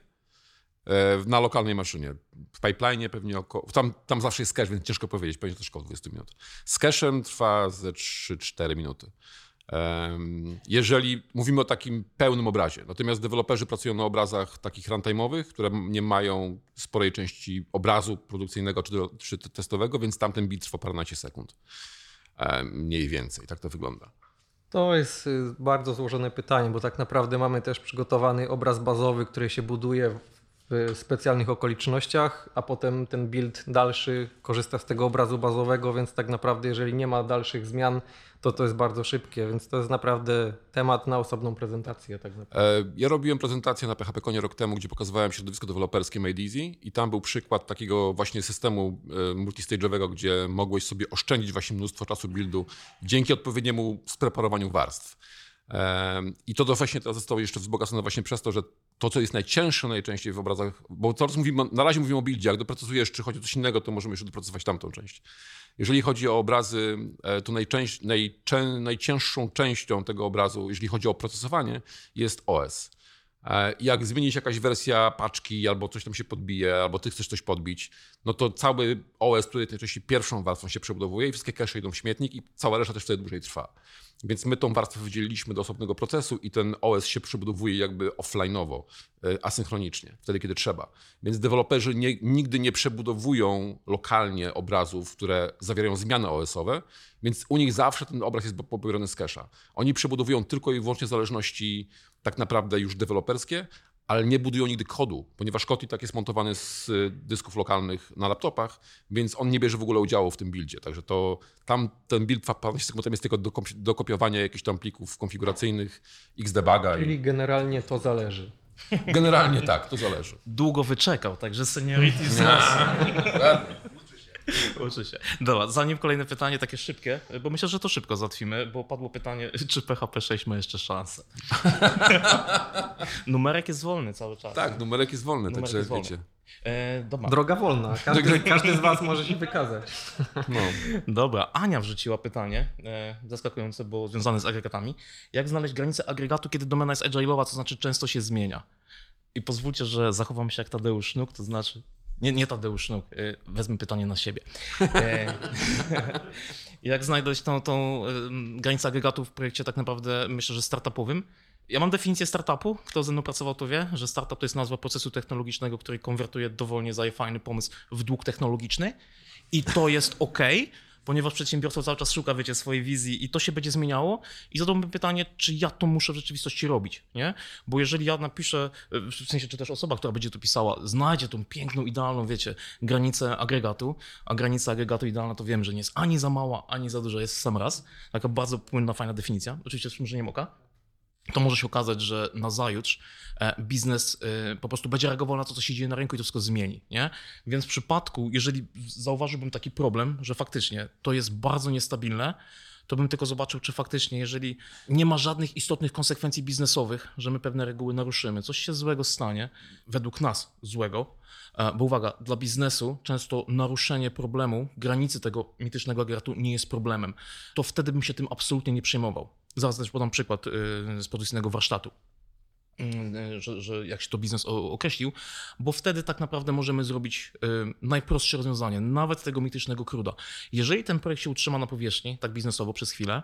E, Na lokalnej maszynie. W pipeline pewnie około. Tam, tam zawsze jest cache, więc ciężko powiedzieć, pewnie też około 20 minut. Z cache'em trwa ze 3-4 minuty. Jeżeli mówimy o takim pełnym obrazie, natomiast deweloperzy pracują na obrazach takich runtime'owych, które nie mają sporej części obrazu produkcyjnego czy, czy testowego, więc tamten bit trwa paręnaście sekund. Mniej więcej, tak to wygląda. To jest y, bardzo złożone pytanie, bo tak naprawdę mamy też przygotowany obraz bazowy, który się buduje specjalnych okolicznościach, a potem ten build dalszy korzysta z tego obrazu bazowego, więc tak naprawdę jeżeli nie ma dalszych zmian, to to jest bardzo szybkie, więc to jest naprawdę temat na osobną prezentację tak naprawdę. E, Ja robiłem prezentację na PHP Konie rok temu, gdzie pokazywałem środowisko deweloperskie Made Easy i tam był przykład takiego właśnie systemu e, multistage'owego, gdzie mogłeś sobie oszczędzić właśnie mnóstwo czasu buildu dzięki odpowiedniemu spreparowaniu warstw. E, I to, to właśnie teraz zostało jeszcze wzbogacone właśnie przez to, że to, co jest najcięższe najczęściej w obrazach, bo teraz mówimy, na razie mówimy o buildzie, jak dopracujesz, czy chodzi o coś innego, to możemy jeszcze dopracować tamtą część. Jeżeli chodzi o obrazy, e, to najczęś, najczę, najcięższą częścią tego obrazu, jeżeli chodzi o procesowanie, jest OS. E, Jak zmieni się jakaś wersja paczki, albo coś tam się podbije, albo ty chcesz coś podbić, no to cały OS, który najczęściej pierwszą warstwą się przebudowuje i wszystkie cache idą w śmietnik i cała reszta też wtedy dłużej trwa. Więc my tą warstwę wydzieliliśmy do osobnego procesu i ten OS się przebudowuje jakby offline'owo, e, asynchronicznie, wtedy kiedy trzeba. Więc deweloperzy nie, nigdy nie przebudowują lokalnie obrazów, które zawierają zmiany OS-owe, więc u nich zawsze ten obraz jest pobierany z cache'a. Oni przebudowują tylko i wyłącznie zależności tak naprawdę już deweloperskie, ale nie budują nigdy kodu, ponieważ kod i tak jest montowany z y, dysków lokalnych na laptopach, więc on nie bierze w ogóle udziału w tym buildzie. Także to tam ten build potem jest tylko do, do kopiowania jakichś tam plików konfiguracyjnych, xdebuga. Czyli I generalnie to zależy. generalnie tak, to zależy. Długo wyczekał, także seniority z Uczy się. Dobra, zanim kolejne pytanie, takie szybkie, bo myślę, że to szybko załatwimy, bo padło pytanie, czy PHP 6 ma jeszcze szansę. Numerek jest wolny cały czas. Tak, numerek jest wolny, Numerek także jest wolny. wiecie. E, dobra. Droga wolna. Każdy, każdy z Was może się wykazać. No. Dobra, Ania wrzuciła pytanie, e, zaskakujące, bo związane z agregatami. Jak znaleźć granicę agregatu, kiedy domena jest agile'owa, to znaczy często się zmienia? I pozwólcie, że zachowam się jak Tadeusz Sznuk, to znaczy... Nie, nie Tadeusz Sznuk, e, wezmę pytanie na siebie. E, jak znaleźć tą, tą granicę agregatu w projekcie tak naprawdę, myślę, że startupowym? Ja mam definicję startupu. Kto ze mną pracował, to wie, że startup to jest nazwa procesu technologicznego, który konwertuje dowolnie za fajny pomysł w dług technologiczny. I to jest ok, ponieważ przedsiębiorca cały czas szuka, wiecie, swojej wizji i to się będzie zmieniało. I zadałbym pytanie, czy ja to muszę w rzeczywistości robić, nie? Bo jeżeli ja napiszę, w sensie, czy też osoba, która będzie to pisała, znajdzie tą piękną, idealną, wiecie, granicę agregatu, a granica agregatu idealna to wiem, że nie jest ani za mała, ani za duża, jest w sam raz. Taka bardzo płynna, fajna definicja, oczywiście z przymrużeniem oka to może się okazać, że na zajutrz e, biznes e, po prostu będzie reagował na to, co się dzieje na rynku i to wszystko zmieni. Nie? Więc w przypadku, jeżeli zauważyłbym taki problem, że faktycznie to jest bardzo niestabilne, to bym tylko zobaczył, czy faktycznie, jeżeli nie ma żadnych istotnych konsekwencji biznesowych, że my pewne reguły naruszymy, coś się złego stanie, według nas złego, e, bo uwaga, dla biznesu często naruszenie problemu, granicy tego mitycznego agregatu nie jest problemem, to wtedy bym się tym absolutnie nie przejmował. Zaraz też podam przykład y, z produkcyjnego warsztatu. Y, Że, że jak się to biznes określił, bo wtedy tak naprawdę możemy zrobić y, najprostsze rozwiązanie, nawet tego mitycznego kruda. Jeżeli ten projekt się utrzyma na powierzchni, tak biznesowo przez chwilę,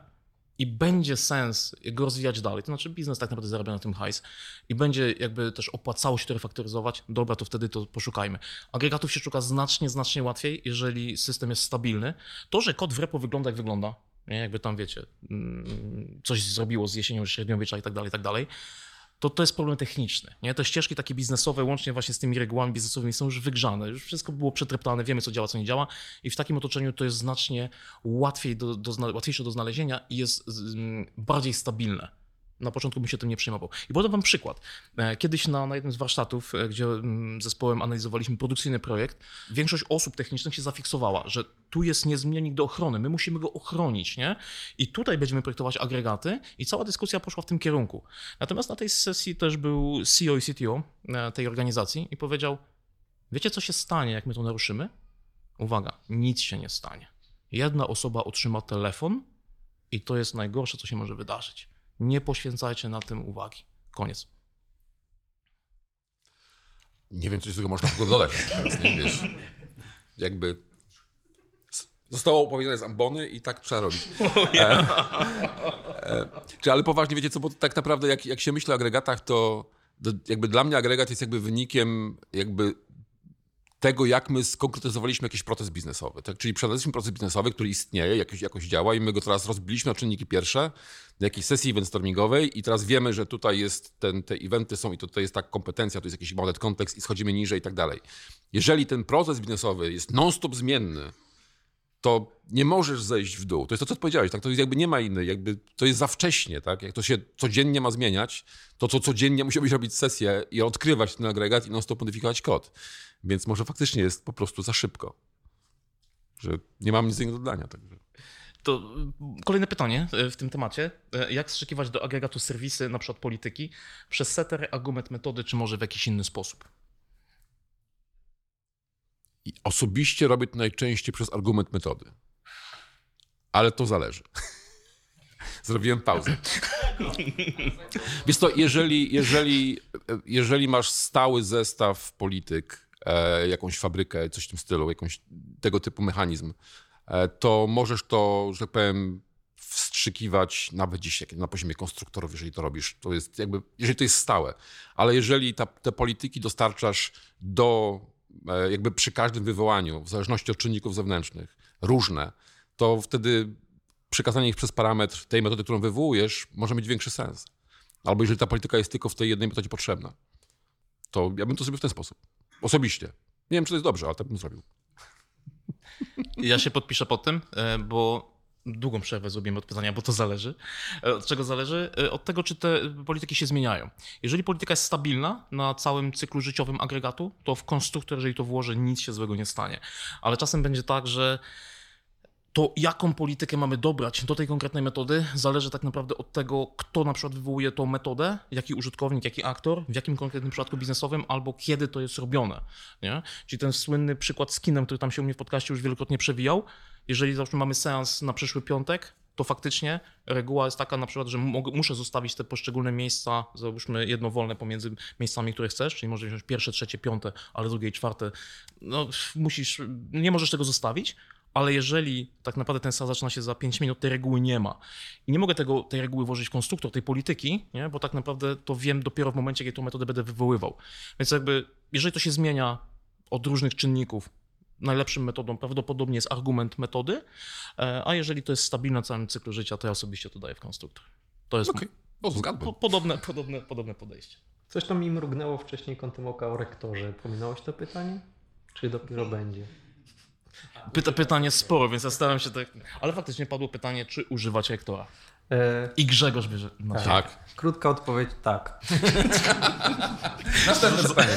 i będzie sens go rozwijać dalej, to znaczy biznes tak naprawdę zarabia na tym hajs i będzie jakby też opłacało się to refaktoryzować, dobra, to wtedy to poszukajmy. Agregatów się szuka znacznie, znacznie łatwiej, jeżeli system jest stabilny. To, że kod w repo wygląda jak wygląda, nie? jakby tam wiecie, mm, coś zrobiło z jesienią średniowiecza i tak dalej, i tak dalej, to to jest problem techniczny. Nie? Te ścieżki takie biznesowe, łącznie właśnie z tymi regułami biznesowymi, są już wygrzane. Już wszystko było przetreptane, wiemy, co działa, co nie działa, i w takim otoczeniu to jest znacznie łatwiej do, do, łatwiejsze do znalezienia i jest bardziej stabilne. Na początku bym się tym nie przejmował. I podam wam przykład. E, Kiedyś na, na jednym z warsztatów, e, gdzie mm, zespołem analizowaliśmy produkcyjny projekt, większość osób technicznych się zafiksowała, że tu jest niezmiennik do ochrony, my musimy go ochronić, nie? I tutaj będziemy projektować agregaty i cała dyskusja poszła w tym kierunku. Natomiast na tej sesji też był CEO i CTO e, tej organizacji i powiedział, wiecie co się stanie, jak my to naruszymy? Uwaga, nic się nie stanie. Jedna osoba otrzyma telefon i to jest najgorsze, co się może wydarzyć. Nie poświęcajcie na tym uwagi. Koniec. Nie wiem, coś z tego można ogóle dodać. Wiesz. Jakby zostało opowiedziane z ambony i tak trzeba robić. E, e, czy, ale poważnie, wiecie co, bo tak naprawdę jak, jak się myśli o agregatach, to, to jakby dla mnie agregat jest jakby wynikiem jakby tego, jak my skonkretyzowaliśmy jakiś proces biznesowy. Tak? Czyli przeanalizowaliśmy proces biznesowy, który istnieje, jakoś, jakoś działa i my go teraz rozbiliśmy na czynniki pierwsze, na jakiejś sesji eventstormingowej i teraz wiemy, że tutaj jest ten, te eventy są i tutaj jest ta kompetencja, to jest jakiś model kontekst i schodzimy niżej i tak dalej. Jeżeli ten proces biznesowy jest non-stop zmienny, to nie możesz zejść w dół. To jest to, co powiedziałeś, tak? To jest jakby nie ma innej, jakby to jest za wcześnie, tak? Jak to się codziennie ma zmieniać, to co codziennie musiałbyś robić sesję i odkrywać ten agregat i non-stop modyfikować kod. Więc może faktycznie jest po prostu za szybko. Że nie mam nic innego do dodania. Także. To y, kolejne pytanie y, w tym temacie. Y, Jak zszykiwać do agregatu serwisy, na przykład polityki, przez setter, argument, metody, czy może w jakiś inny sposób? I osobiście robię to najczęściej przez argument metody. Ale to zależy. Zrobiłem pauzę. Wiesz to, jeżeli, jeżeli, jeżeli masz stały zestaw polityk, e, jakąś fabrykę, coś w tym stylu, jakąś tego typu mechanizm, e, to możesz to, że tak powiem, wstrzykiwać nawet jak na poziomie konstruktorów, jeżeli to robisz. To jest jakby, jeżeli to jest stałe. Ale jeżeli ta, te polityki dostarczasz do, e, jakby przy każdym wywołaniu, w zależności od czynników zewnętrznych, różne, to wtedy przekazanie ich przez parametr tej metody, którą wywołujesz, może mieć większy sens. Albo jeżeli ta polityka jest tylko w tej jednej metodzie potrzebna, to ja bym to zrobił w ten sposób. Osobiście. Nie wiem, czy to jest dobrze, ale tak bym zrobił. Ja się podpiszę pod tym, e, bo długą przerwę zrobimy od pytania, bo to zależy. E, Od czego zależy? E, Od tego, czy te polityki się zmieniają. Jeżeli polityka jest stabilna na całym cyklu życiowym agregatu, to w konstruktor, jeżeli to włoży, nic się złego nie stanie. Ale czasem będzie tak, że to jaką politykę mamy dobrać do tej konkretnej metody, zależy tak naprawdę od tego, kto na przykład wywołuje tą metodę, jaki użytkownik, jaki aktor, w jakim konkretnym przypadku biznesowym, albo kiedy to jest robione. Nie? Czyli ten słynny przykład z kinem, który tam się u mnie w podcaście już wielokrotnie przewijał. Jeżeli załóżmy mamy seans na przyszły piątek, to faktycznie reguła jest taka na przykład, że muszę zostawić te poszczególne miejsca, załóżmy jedno wolne pomiędzy miejscami, które chcesz, czyli możesz wziąć pierwsze, trzecie, piąte, ale drugie i czwarte. No musisz, nie możesz tego zostawić, ale jeżeli tak naprawdę ten seans zaczyna się za 5 minut, tej reguły nie ma. I nie mogę tego, tej reguły włożyć w konstruktor tej polityki, nie? bo tak naprawdę to wiem dopiero w momencie, kiedy tą metodę będę wywoływał. Więc jakby, jeżeli to się zmienia od różnych czynników, najlepszą metodą prawdopodobnie jest argument metody, e, a jeżeli to jest stabilne na całym cyklu życia, to ja osobiście to daję w konstruktor. To jest Okej, o, zgadłem. po, podobne, podobne, podobne podejście. Coś tam mi mrugnęło wcześniej kątem oka o rektorze. Pominąłeś to pytanie? Czy dopiero będzie? Pyta, pytanie sporo, więc ja staram się tak... Ale faktycznie padło pytanie, czy używać rektora. E, I Grzegorz bierze... No, Tak. krótka odpowiedź tak. Następne pytanie.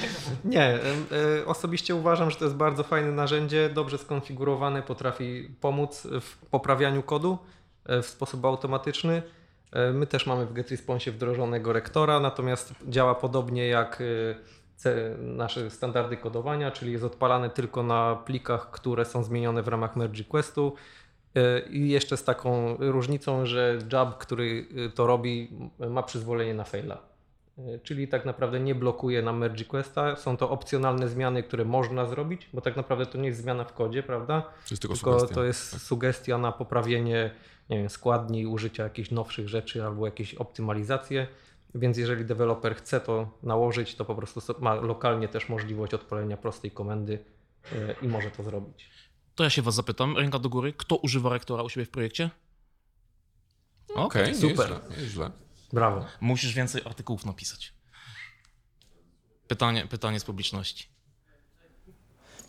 Nie, e, osobiście uważam, że to jest bardzo fajne narzędzie, dobrze skonfigurowane, potrafi pomóc w poprawianiu kodu e, w sposób automatyczny. My też mamy w GetResponse wdrożonego rektora, natomiast działa podobnie jak nasze standardy kodowania, czyli jest odpalany tylko na plikach, które są zmienione w ramach merge requestu. E, I jeszcze z taką różnicą, że job, który e, to robi, ma przyzwolenie na faila. E, Czyli tak naprawdę nie blokuje nam merge requesta. Są to opcjonalne zmiany, które można zrobić, bo tak naprawdę to nie jest zmiana w kodzie, prawda? To jest tylko, Tylko sugestia. to jest sugestia na poprawienie nie wiem, składni, użycia jakichś nowszych rzeczy albo jakieś optymalizacje. Więc jeżeli deweloper chce to nałożyć, to po prostu ma lokalnie też możliwość odpalenia prostej komendy e, i może to zrobić. To ja się was zapytam, ręka do góry, kto używa rektora u siebie w projekcie? Okej, super. Nieźle, nieźle. Brawo. Musisz więcej artykułów napisać. Pytanie, pytanie z publiczności.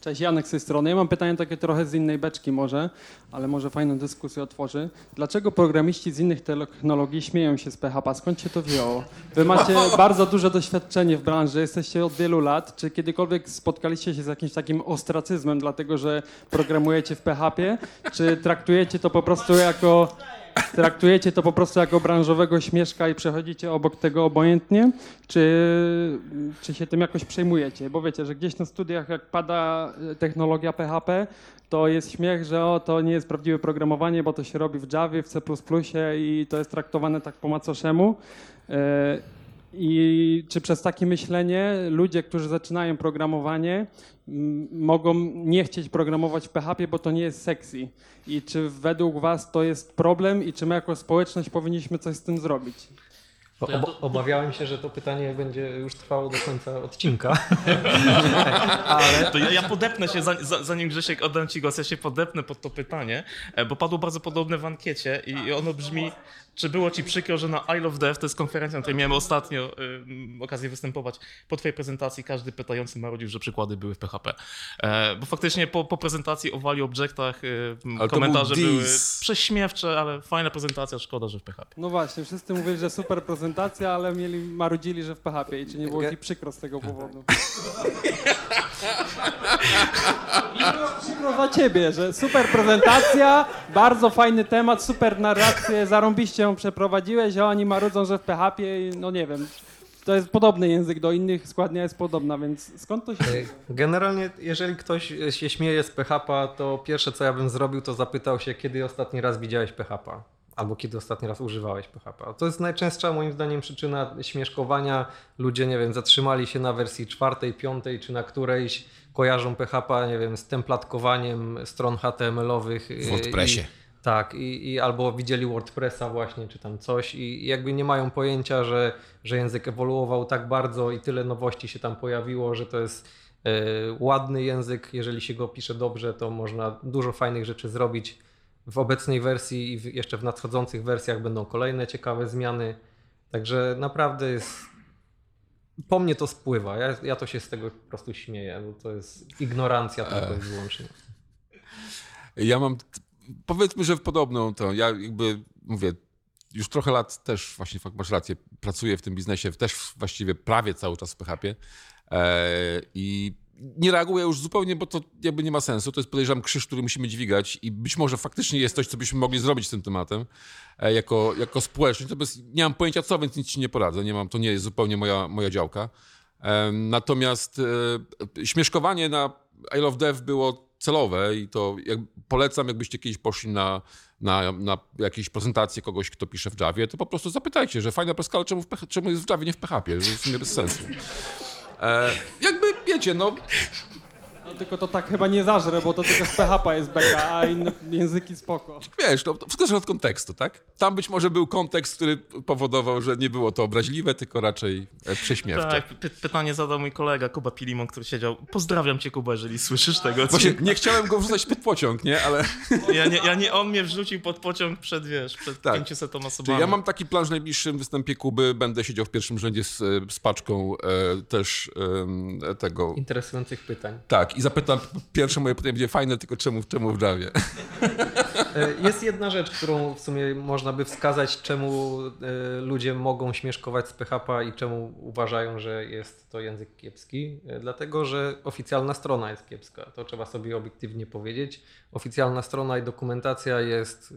Cześć, Janek z tej strony. Ja mam pytanie takie trochę z innej beczki może, ale może fajną dyskusję otworzy. Dlaczego programiści z innych technologii śmieją się z PHP? Skąd się to wzięło? Wy macie bardzo duże doświadczenie w branży, jesteście od wielu lat. Czy kiedykolwiek spotkaliście się z jakimś takim ostracyzmem, dlatego że programujecie w PHP? Czy traktujecie to po prostu jako Traktujecie to po prostu jako branżowego śmieszka i przechodzicie obok tego obojętnie? Czy, czy się tym jakoś przejmujecie? Bo wiecie, że gdzieś na studiach, jak pada e, technologia PHP, to jest śmiech, że o, to nie jest prawdziwe programowanie, bo to się robi w Javie, w C++ i to jest traktowane tak po macoszemu. I czy przez takie myślenie ludzie, którzy zaczynają programowanie, mogą nie chcieć programować w PHP, bo to nie jest sexy? I czy według Was to jest problem i czy my jako społeczność powinniśmy coś z tym zrobić? Obawiałem się, że to pytanie będzie już trwało do końca odcinka. To ja, ja podepnę się, za- za- zanim Grzesiek oddam ci głos, ja się podepnę pod to pytanie, e, bo padło bardzo podobne w ankiecie i ono brzmi, czy było ci przykro, że na I Love Dev, to jest konferencja, na której miałem ostatnio y, okazję występować, po twojej prezentacji każdy pytający marudził, że przykłady były w PHP. E, bo faktycznie po, po prezentacji o Wali Objektach y, komentarze był były prześmiewcze, ale fajna prezentacja, szkoda, że w PHP. No właśnie, wszyscy mówili, że super prezentacja. ale mieli, marudzili, że w PHP i czy nie było ci przykro z tego powodu? Przykro za ciebie, że super prezentacja, bardzo fajny temat, super narrację, zarąbiście ją przeprowadziłeś, a oni marudzą, że w PHP, no nie wiem. To jest podobny język do innych, składnia jest podobna, więc skąd to się... Generalnie, jeżeli ktoś się śmieje z PHP, to pierwsze co ja bym zrobił, to zapytał się, kiedy ostatni raz widziałeś PHP. Albo kiedy ostatni raz używałeś PHP. To jest najczęstsza moim zdaniem przyczyna śmieszkowania. Ludzie, nie wiem, zatrzymali się na wersji czwartej, piątej czy na którejś, kojarzą PHP, nie wiem, z templatkowaniem stron HTML-owych. W WordPressie. I, tak, i, i albo widzieli WordPressa właśnie, czy tam coś i jakby nie mają pojęcia, że, że język ewoluował tak bardzo i tyle nowości się tam pojawiło, że to jest e, ładny język. Jeżeli się go pisze dobrze, to można dużo fajnych rzeczy zrobić. W obecnej wersji i w, jeszcze w nadchodzących wersjach będą kolejne ciekawe zmiany. Także naprawdę jest. Po mnie to spływa. Ja, ja to się z tego po prostu śmieję, bo to jest ignorancja tylko i wyłącznie. Ja mam, powiedzmy, że w podobną to, ja jakby mówię, już trochę lat też, właśnie masz rację, pracuję w tym biznesie, też właściwie prawie cały czas w PHP e, i nie reaguję już zupełnie, bo to jakby nie ma sensu. To jest podejrzewam krzyż, który musimy dźwigać i być może faktycznie jest coś, co byśmy mogli zrobić z tym tematem e, jako, jako społeczność. Natomiast nie mam pojęcia co, więc nic ci nie poradzę. Nie mam, to nie jest zupełnie moja, moja działka. Natomiast e, śmieszkowanie na I Love Dev było celowe i to jak, polecam, jakbyście kiedyś poszli na, na, na jakieś prezentacje kogoś, kto pisze w Javie, to po prostu zapytajcie, że fajna preskala, czemu, czemu jest w Javie, nie w PHP, że w sumie bez sensu. E, jakby, wiecie, no, No, tylko to tak chyba nie zażre, bo to tylko z PHP jest beka, a inne języki spoko. wiesz, no, to wszystko zależy od kontekstu, tak? Tam być może był kontekst, który powodował, że nie było to obraźliwe, tylko raczej e, prześmiewcze. Tak, py- pytanie zadał mój kolega Kuba Pilimon, który siedział. Pozdrawiam cię, Kuba, jeżeli słyszysz tego. Właśnie nie chciałem go wrzucać pod pociąg, nie? Ale Ja nie, ja nie, on mnie wrzucił pod pociąg przed, wiesz, przed Tak. 500 Czyli osobami. ja mam taki plan, że w najbliższym występie Kuby będę siedział w pierwszym rzędzie z, e, z paczką e, też e, tego. Interesujących pytań. Tak, i zapytam, pierwsze moje pytanie będzie fajne, tylko czemu, czemu w Javie? Jest jedna rzecz, którą w sumie można by wskazać, czemu e, ludzie mogą śmieszkować z PHP i czemu uważają, że jest to język kiepski. E, Dlatego, że oficjalna strona jest kiepska. To trzeba sobie obiektywnie powiedzieć. Oficjalna strona i dokumentacja jest e,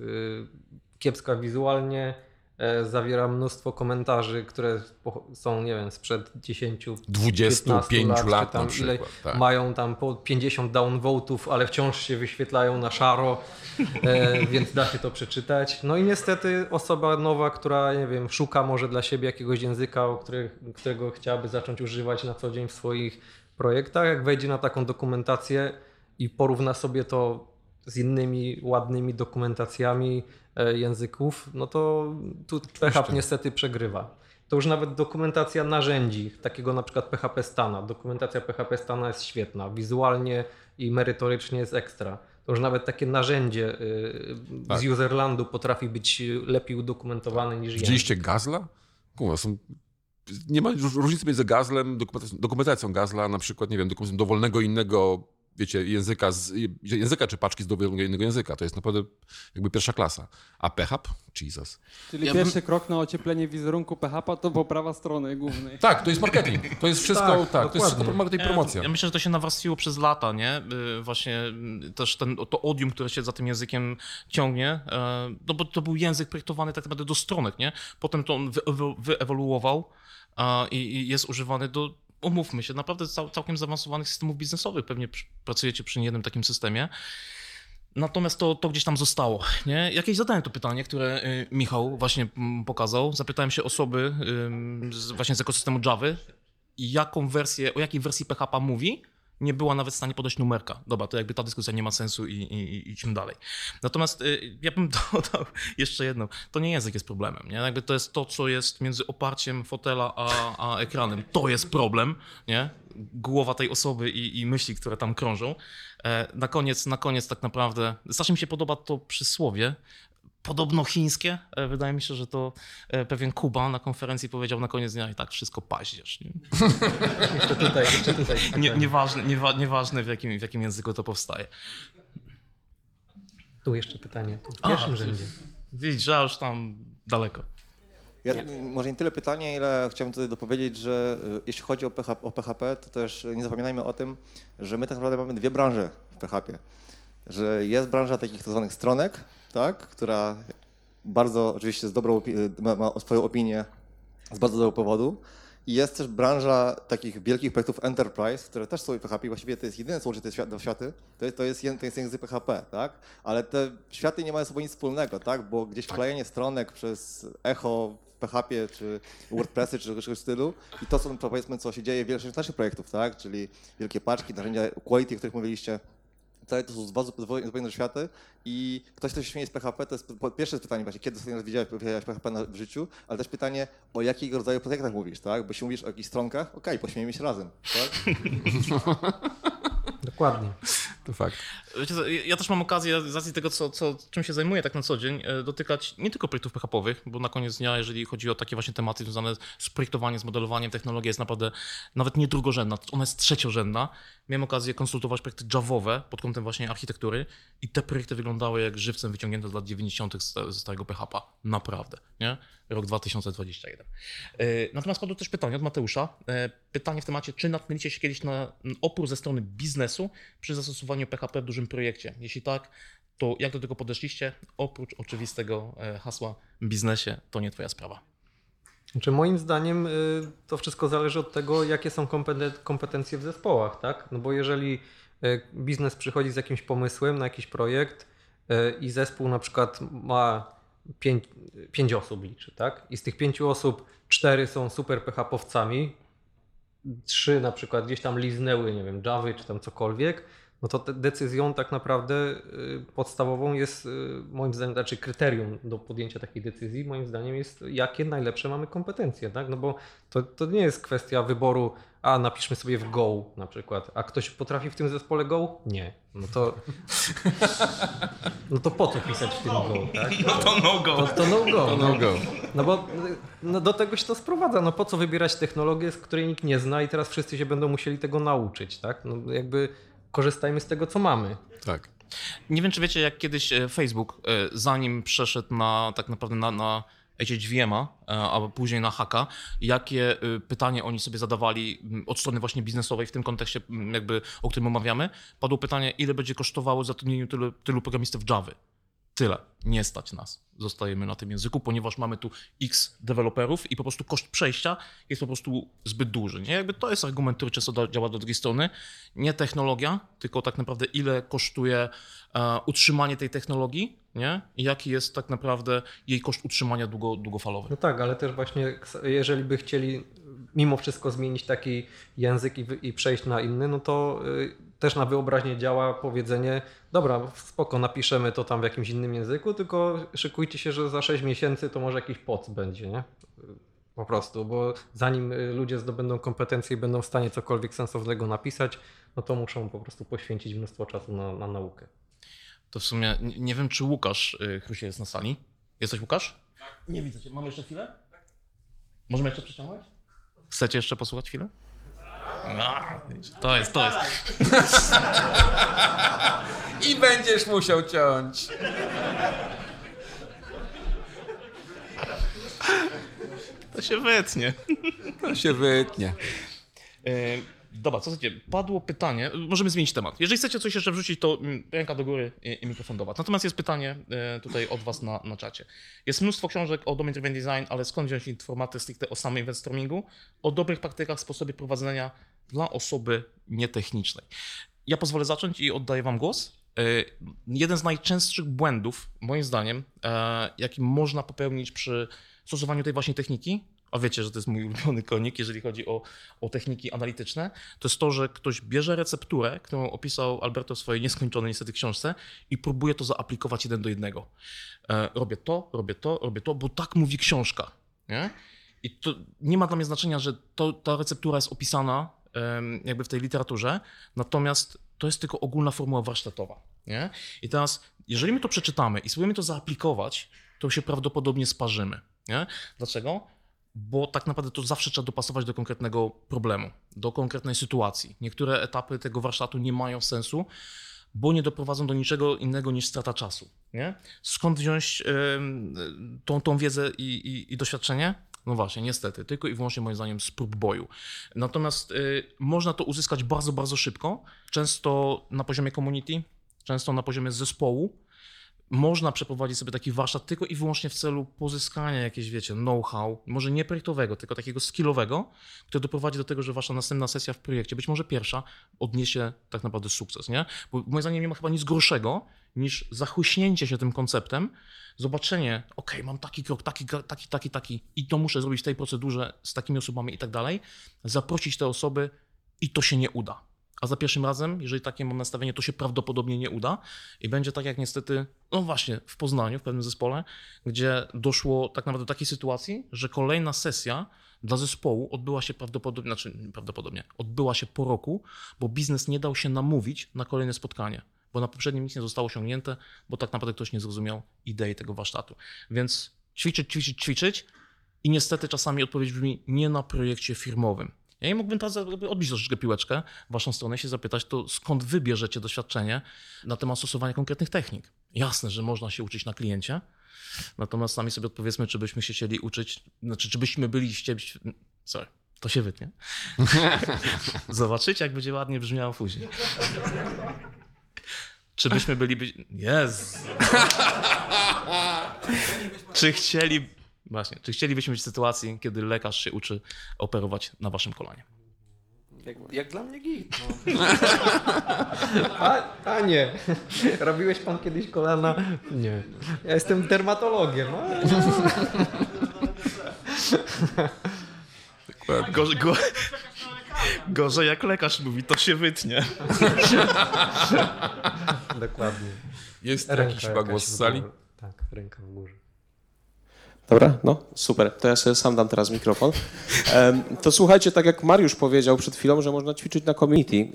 kiepska wizualnie. E, Zawiera mnóstwo komentarzy, które są, nie wiem, sprzed 10, 25 15 lat, czy tam na ile przykład. Tak. mają tam po 50 downvotów, ale wciąż się wyświetlają na szaro, e, więc da się to przeczytać. No i niestety osoba nowa, która, nie wiem, szuka może dla siebie jakiegoś języka, o których, którego chciałaby zacząć używać na co dzień w swoich projektach, jak wejdzie na taką dokumentację i porówna sobie to z innymi ładnymi dokumentacjami e, języków, no to tu PHP niestety przegrywa. To już nawet dokumentacja narzędzi, takiego na przykład PHP Stana. Dokumentacja PHP Stana jest świetna, wizualnie i merytorycznie jest ekstra. To już nawet takie narzędzie y, Tak. z userlandu potrafi być lepiej udokumentowane niż język. Widzieliście Gazla? Kurwa, są... Nie ma róż- różnicy między Gazlem, dokumentacją, dokumentacją Gazla, na przykład, nie wiem, dokumentacją dowolnego innego, wiecie, języka, z, języka czy paczki z dowolnego innego języka. To jest naprawdę jakby pierwsza klasa. A PHP? Jesus. Czyli Ja bym- pierwszy krok na ocieplenie wizerunku PHP to poprawa strony głównej. Tak, to jest marketing. To jest wszystko, Tak, tak, to jest wszystko marketing i Ja- promocja. Ja myślę, że to się nawarstwiło przez lata, nie? Y, Właśnie y, też ten, to odium, które się za tym językiem ciągnie, e, no bo to był język projektowany tak naprawdę do stronek, nie? Potem to on wyewo- wyewoluował i jest używany do, umówmy się, naprawdę cał, całkiem zaawansowanych systemów biznesowych. Pewnie pracujecie przy niejednym takim systemie. Natomiast to, to gdzieś tam zostało. Nie? Jakieś zadałem to pytanie, które y, Michał właśnie mm, pokazał. Zapytałem się osoby właśnie z ekosystemu Java, jaką wersję, o jakiej wersji PHP mówi. Nie była nawet w stanie podać numerka. Dobra, to jakby ta dyskusja nie ma sensu i, i, i idźmy dalej. Natomiast y, ja bym dodał jeszcze jedno. To nie język jest problemem. Nie? Jakby to jest to, co jest między oparciem fotela a, a ekranem. To jest problem. Nie? Głowa tej osoby i, i myśli, które tam krążą. E, Na koniec, na koniec tak naprawdę, strasznie mi się podoba to przysłowie, podobno chińskie. E, Wydaje mi się, że to e, pewien Kuba na konferencji powiedział na koniec dnia i tak wszystko paździerz. Nie? Jeszcze tutaj, jeszcze tutaj. Nie, nieważne, niewa, nieważne w, jakim, w jakim języku to powstaje. Tu jeszcze pytanie, tu w A, pierwszym ty- rzędzie. Widzisz, że już tam daleko. Ja, może nie tyle pytanie, ile chciałem tutaj dopowiedzieć, że y, jeśli chodzi o PHP, o PHP, to też nie zapominajmy o tym, że my tak naprawdę mamy dwie branże w PHP. Że jest branża takich tak zwanych stronek, tak, która bardzo oczywiście z dobrą, ma, ma swoją opinię z bardzo dobrego powodu. I jest też branża takich wielkich projektów enterprise, które też są w PHP. Właściwie to jest jedyne, co łączy te świat, dwa światy, to jest, to, jest, to jest język PHP, tak? Ale te światy nie mają ze sobą nic wspólnego, tak? Bo gdzieś wklejenie stronek przez echo w PHP, czy WordPressy, czy czegoś w stylu i to, co powiedzmy, co się dzieje w większości naszych projektów, tak? Czyli wielkie paczki, narzędzia quality, o których mówiliście, to są dwa zupełnie światy i ktoś, kto się śmieje z PHP, to jest pierwsze pytanie właśnie, kiedy ostatni raz widziałeś, widziałeś PHP w życiu, ale też pytanie, o jakiego rodzaju projektach mówisz, tak? Bo jeśli mówisz o jakichś stronkach, okej, pośmiejmy się razem, tak? Dokładnie. To fakt. Wiecie, co, ja też mam okazję z racji tego, co, co, czym się zajmuję tak na co dzień, e, dotykać nie tylko projektów PHP-owych, bo na koniec dnia, jeżeli chodzi o takie właśnie tematy związane z projektowaniem, z modelowaniem, technologia jest naprawdę nawet nie drugorzędna, ona jest trzeciorzędna. Miałem okazję konsultować projekty Javowe pod kątem właśnie architektury i te projekty wyglądały jak żywcem wyciągnięte z lat 90. z- ze starego PHP. Naprawdę, nie? Rok 2021. E, Natomiast padło też pytanie od Mateusza. E, Pytanie w temacie, czy natknęliście się kiedyś na opór ze strony biznesu przy zastosowaniu PHP w dużym projekcie? Jeśli tak, to jak do tego podeszliście? Oprócz oczywistego e, hasła biznesie, to nie twoja sprawa. Znaczy moim zdaniem y, to wszystko zależy od tego, jakie są kompeten- kompetencje w zespołach, tak? No bo jeżeli y, biznes przychodzi z jakimś pomysłem na jakiś projekt y, i zespół na przykład ma pięć, pięć osób liczy, tak? I z tych pięciu osób cztery są super PHP-owcami, trzy na przykład gdzieś tam liznęły, nie wiem, Javy czy tam cokolwiek, no to decyzją tak naprawdę y, podstawową jest, y, moim zdaniem, znaczy kryterium do podjęcia takiej decyzji, moim zdaniem jest, jakie najlepsze mamy kompetencje, tak? No bo to, to nie jest kwestia wyboru, a napiszmy sobie w Go na przykład, a ktoś potrafi w tym zespole Go? Nie. No to, no to po co pisać w tym Go, tak? No to no go. To, to no go. To no go. No bo no do tego się to sprowadza. No po co wybierać technologię, z której nikt nie zna i teraz wszyscy się będą musieli tego nauczyć, tak? No jakby korzystajmy z tego, co mamy. Tak. Nie wiem, czy wiecie, jak kiedyś e, Facebook, e, zanim przeszedł na tak naprawdę na, na HHVM-a, e, a później na haka, jakie pytanie oni sobie zadawali od strony właśnie biznesowej w tym kontekście, jakby, o którym omawiamy, padło pytanie, ile będzie kosztowało zatrudnienie tylu, tylu programistów Java. Tyle. Nie stać nas. Zostajemy na tym języku, ponieważ mamy tu x deweloperów i po prostu koszt przejścia jest po prostu zbyt duży. Nie? Jakby to jest argument, który często działa do drugiej strony. Nie technologia, tylko tak naprawdę ile kosztuje utrzymanie tej technologii, nie? I jaki jest tak naprawdę jej koszt utrzymania długo, długofalowy. No tak, ale też właśnie jeżeli by chcieli mimo wszystko zmienić taki język i, i przejść na inny, no to y, też na wyobraźnię działa powiedzenie, dobra, spoko, napiszemy to tam w jakimś innym języku, tylko szykujcie się, że za 6 miesięcy to może jakiś poc będzie, nie? Po prostu, bo zanim y, ludzie zdobędą kompetencje i będą w stanie cokolwiek sensownego napisać, no to muszą po prostu poświęcić mnóstwo czasu na, na naukę. To w sumie nie- wiem, czy Łukasz y, Chrusie jest na sali. Jesteś Łukasz? Nie widzę cię. Mamy jeszcze chwilę? Możemy jeszcze przyciągnąć? Chcecie jeszcze posłuchać chwilę? A, to jest, to jest. I będziesz musiał ciąć. To się wytnie. To się wytnie. Dobra, co chcecie? Padło pytanie, możemy zmienić temat. Jeżeli chcecie coś jeszcze wrzucić, to mm, ręka do góry i, i mikrofon do was. Natomiast jest pytanie e, tutaj od was na, na czacie. Jest mnóstwo książek o domain driven design, ale skąd wziąć informacje stricte o samym brainstormingu, o dobrych praktykach, sposobie prowadzenia dla osoby nietechnicznej. Ja pozwolę zacząć i oddaję wam głos. E, Jeden z najczęstszych błędów, moim zdaniem, e, jaki można popełnić przy stosowaniu tej właśnie techniki, a wiecie, że to jest mój ulubiony konik, jeżeli chodzi o, o techniki analityczne, to jest to, że ktoś bierze recepturę, którą opisał Alberto w swojej nieskończonej niestety książce i próbuje to zaaplikować jeden do jednego. E, robię to, robię to, robię to, bo tak mówi książka. Nie? I to nie ma dla mnie znaczenia, że to, ta receptura jest opisana jakby w tej literaturze, natomiast to jest tylko ogólna formuła warsztatowa. Nie? I teraz, jeżeli my to przeczytamy i spróbujemy to zaaplikować, to się prawdopodobnie sparzymy. Nie? Dlaczego? Bo tak naprawdę to zawsze trzeba dopasować do konkretnego problemu, do konkretnej sytuacji. Niektóre etapy tego warsztatu nie mają sensu, bo nie doprowadzą do niczego innego niż strata czasu. Nie? Skąd wziąć tą, tą wiedzę i, i, i doświadczenie? No właśnie, niestety, tylko i wyłącznie moim zdaniem z prób boju. Natomiast y, można to uzyskać bardzo, bardzo szybko, często na poziomie community, często na poziomie zespołu. Można przeprowadzić sobie taki warsztat tylko i wyłącznie w celu pozyskania jakiegoś, wiecie, know-how, może nie projektowego, tylko takiego skillowego, który doprowadzi do tego, że wasza następna sesja w projekcie, być może pierwsza, odniesie tak naprawdę sukces, nie? Bo moim zdaniem nie ma chyba nic gorszego niż zachłyśnięcie się tym konceptem, zobaczenie, ok, mam taki krok, taki, taki, taki, taki i to muszę zrobić w tej procedurze z takimi osobami i tak dalej, zaprosić te osoby i to się nie uda. A za pierwszym razem, jeżeli takie mam nastawienie, to się prawdopodobnie nie uda i będzie tak jak niestety, no właśnie w Poznaniu, w pewnym zespole, gdzie doszło tak naprawdę do takiej sytuacji, że kolejna sesja dla zespołu odbyła się prawdopodobnie, znaczy nie prawdopodobnie, odbyła się po roku, bo biznes nie dał się namówić na kolejne spotkanie, bo na poprzednim nic nie zostało osiągnięte, bo tak naprawdę ktoś nie zrozumiał idei tego warsztatu. Więc ćwiczyć, ćwiczyć, ćwiczyć i niestety czasami odpowiedź brzmi nie na projekcie firmowym. Ja nie mógłbym teraz odbić troszeczkę piłeczkę w waszą stronę i się zapytać, to skąd wy bierzecie doświadczenie na temat stosowania konkretnych technik? Jasne, że można się uczyć na kliencie, natomiast sami sobie odpowiedzmy, czy byśmy się chcieli uczyć, znaczy czy byśmy byli chcieli... Sorry, to się wytnie. Zobaczycie, jak będzie ładnie brzmiało później. Czy byśmy byli... By... Jezu. czy chcieli... Właśnie, czy chcielibyśmy być w sytuacji, kiedy lekarz się uczy operować na waszym kolanie? Jak, jak dla mnie git. No. A, a nie. Robiłeś pan kiedyś kolana? Nie. Ja jestem dermatologiem. A, Gorzej, go... Gorzej jak lekarz mówi, to się wytnie. dokładnie. Jest Ręka jakiś chyba jakaś głos w z sali? Tak, ręka w górze. Dobra, no super. To ja sobie sam dam teraz mikrofon. To słuchajcie, tak jak Mariusz powiedział przed chwilą, że można ćwiczyć na community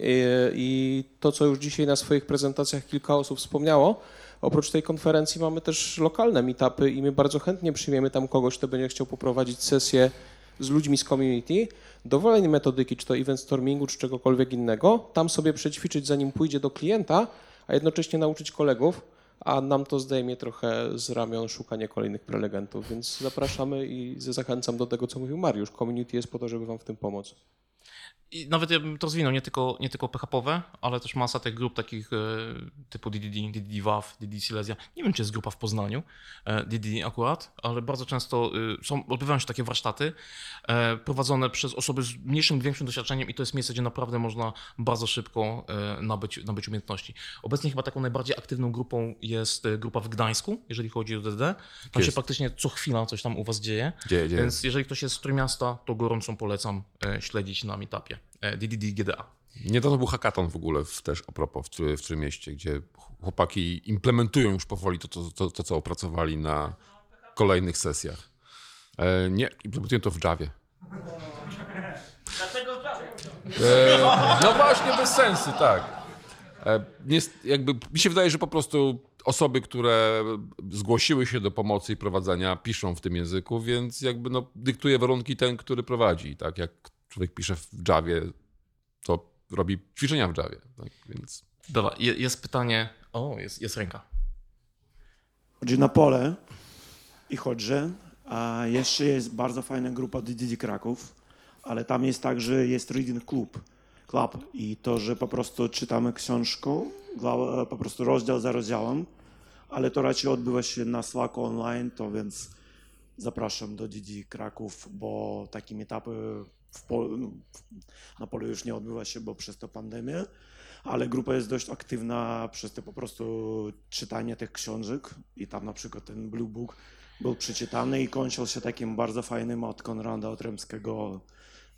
i to, co już dzisiaj na swoich prezentacjach kilka osób wspomniało, oprócz tej konferencji mamy też lokalne meetupy i my bardzo chętnie przyjmiemy tam kogoś, kto będzie chciał poprowadzić sesję z ludźmi z community, dowolnej metodyki, czy to event stormingu, czy czegokolwiek innego, tam sobie przećwiczyć, zanim pójdzie do klienta, a jednocześnie nauczyć kolegów, a nam to zdejmie trochę z ramion szukanie kolejnych prelegentów, więc zapraszamy i zachęcam do tego, co mówił Mariusz. Community jest po to, żeby wam w tym pomóc. I nawet ja bym to rozwinął, nie tylko, nie tylko PHP-owe, ale też masa tych grup takich e, typu DDD, DDD WAF, DDD Silesia. Nie wiem, czy jest grupa w Poznaniu, e, DDD akurat, ale bardzo często e, są, odbywają się takie warsztaty e, prowadzone przez osoby z mniejszym większym doświadczeniem i to jest miejsce, gdzie naprawdę można bardzo szybko e, nabyć, nabyć umiejętności. Obecnie chyba taką najbardziej aktywną grupą jest e, grupa w Gdańsku, jeżeli chodzi o DDD. Tam się praktycznie co chwila coś tam u was dzieje. Dzieje, dzieje. Więc jeżeli ktoś jest z Trójmiasta, to gorąco polecam e, śledzić na meetupie e, DDD GDA. Niedawno był hackathon w ogóle w, też a propos w, w Trójmieście, gdzie chłopaki implementują już powoli to, to, to, to co opracowali na kolejnych sesjach. E, nie, implementują to w Javie. Dlatego prawie. E, no właśnie, bez sensu, tak. E, jakby, mi się wydaje, że po prostu osoby, które zgłosiły się do pomocy i prowadzenia, piszą w tym języku, więc jakby no, dyktuje warunki ten, który prowadzi. Tak jak człowiek pisze w Javie, to robi ćwiczenia w Javie. Tak? Więc Dobra, je, jest pytanie. O, jest, jest ręka. Chodzi na pole i chodzę, a jeszcze jest bardzo fajna grupa DDD Kraków, ale tam jest także jest reading club, club i to, że po prostu czytamy książkę, po prostu rozdział za rozdziałem, ale to raczej odbywa się na Slacku online, to więc zapraszam do DDD Kraków, bo takie etapy w polu, no, na polu już nie odbywa się, bo przez to pandemię, ale grupa jest dość aktywna przez te po prostu czytanie tych książek i tam na przykład ten Blue Book był przeczytany i kończył się takim bardzo fajnym od Konrada Otremskiego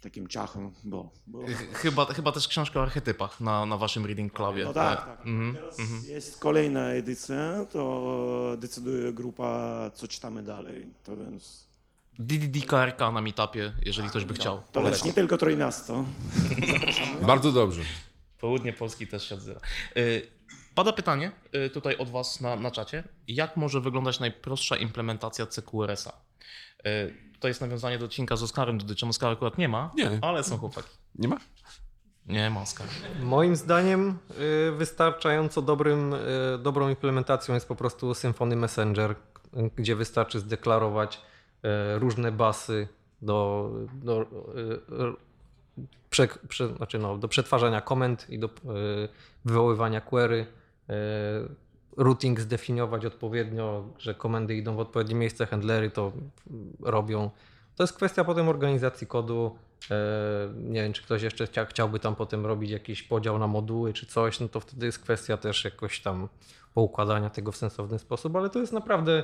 takim ciachem, bo, bo Ch- Chyba, chyba też książka o archetypach na, na waszym reading clubie. no tak, E, tak. mhm, Teraz mhm. jest kolejna edycja, to decyduje grupa, co czytamy dalej, to więc DDD KRK na meetupie, jeżeli ktoś by chciał. to lecz nie tylko Trójmiasto. bardzo dobrze. Południe Polski też się odzywa. Y, Pada pytanie y, tutaj od Was na, na czacie. Jak może wyglądać najprostsza implementacja CQRS-a? Y, To jest nawiązanie do odcinka z Oskarem Dodyczem. Oskar akurat nie ma, Nie. ale są chłopaki. Nie ma? Nie, maska. Moim zdaniem wystarczająco dobrym, dobrą implementacją jest po prostu Symfony Messenger, gdzie wystarczy zdeklarować różne basy do, do, y, prze, prze, znaczy no, do przetwarzania komend i do y, wywoływania query. Routing zdefiniować odpowiednio, że komendy idą w odpowiednie miejsce, handlery to robią. To jest kwestia potem organizacji kodu. E, Nie wiem, czy ktoś jeszcze chcia, chciałby tam potem robić jakiś podział na moduły czy coś, no to wtedy jest kwestia też jakoś tam poukładania tego w sensowny sposób, ale to jest naprawdę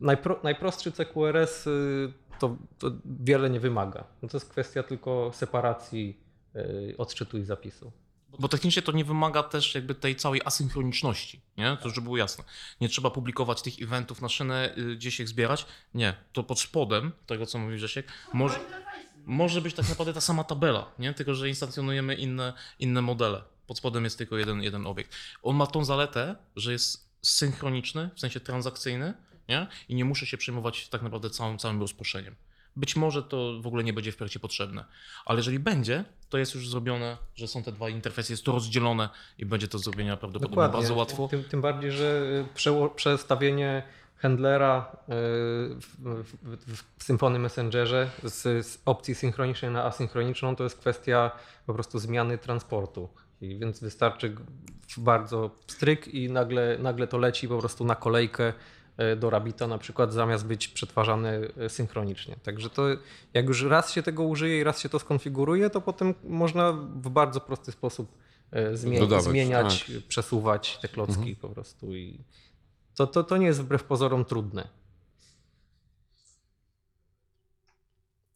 najpro, najprostszy CQRS y, to, to wiele nie wymaga. No to jest kwestia tylko separacji y, odczytu i zapisu. Bo technicznie to nie wymaga też jakby tej całej asynchroniczności, nie? To żeby było jasne. Nie trzeba publikować tych eventów na szynę, y, gdzieś ich zbierać. Nie, to pod spodem tego, co mówi Grzesiek, może, może być tak naprawdę ta sama tabela, nie? Tylko, że instancjonujemy inne, inne modele. Pod spodem jest tylko jeden, jeden obiekt. On ma tą zaletę, że jest synchroniczny, w sensie transakcyjny, nie? I nie muszę się przejmować tak naprawdę całym, całym rozproszeniem. Być może to w ogóle nie będzie w projekcie potrzebne, ale jeżeli będzie, to jest już zrobione, że są te dwa interfejsy, jest to rozdzielone i będzie to zrobienie prawdopodobnie bardzo łatwo. Tym, tym bardziej, że y, przestawienie handlera y, w, w, w Symfony Messengerze z, z opcji synchronicznej na asynchroniczną to jest kwestia po prostu zmiany transportu. I więc wystarczy bardzo stryk i nagle, nagle to leci po prostu na kolejkę do Rabita na przykład zamiast być przetwarzane y, synchronicznie. Także to jak już raz się tego użyje i raz się to skonfiguruje, to potem można w bardzo prosty sposób zmie- Dodawać, zmieniać, przesuwać te klocki po prostu i to, to, to nie jest wbrew pozorom trudne.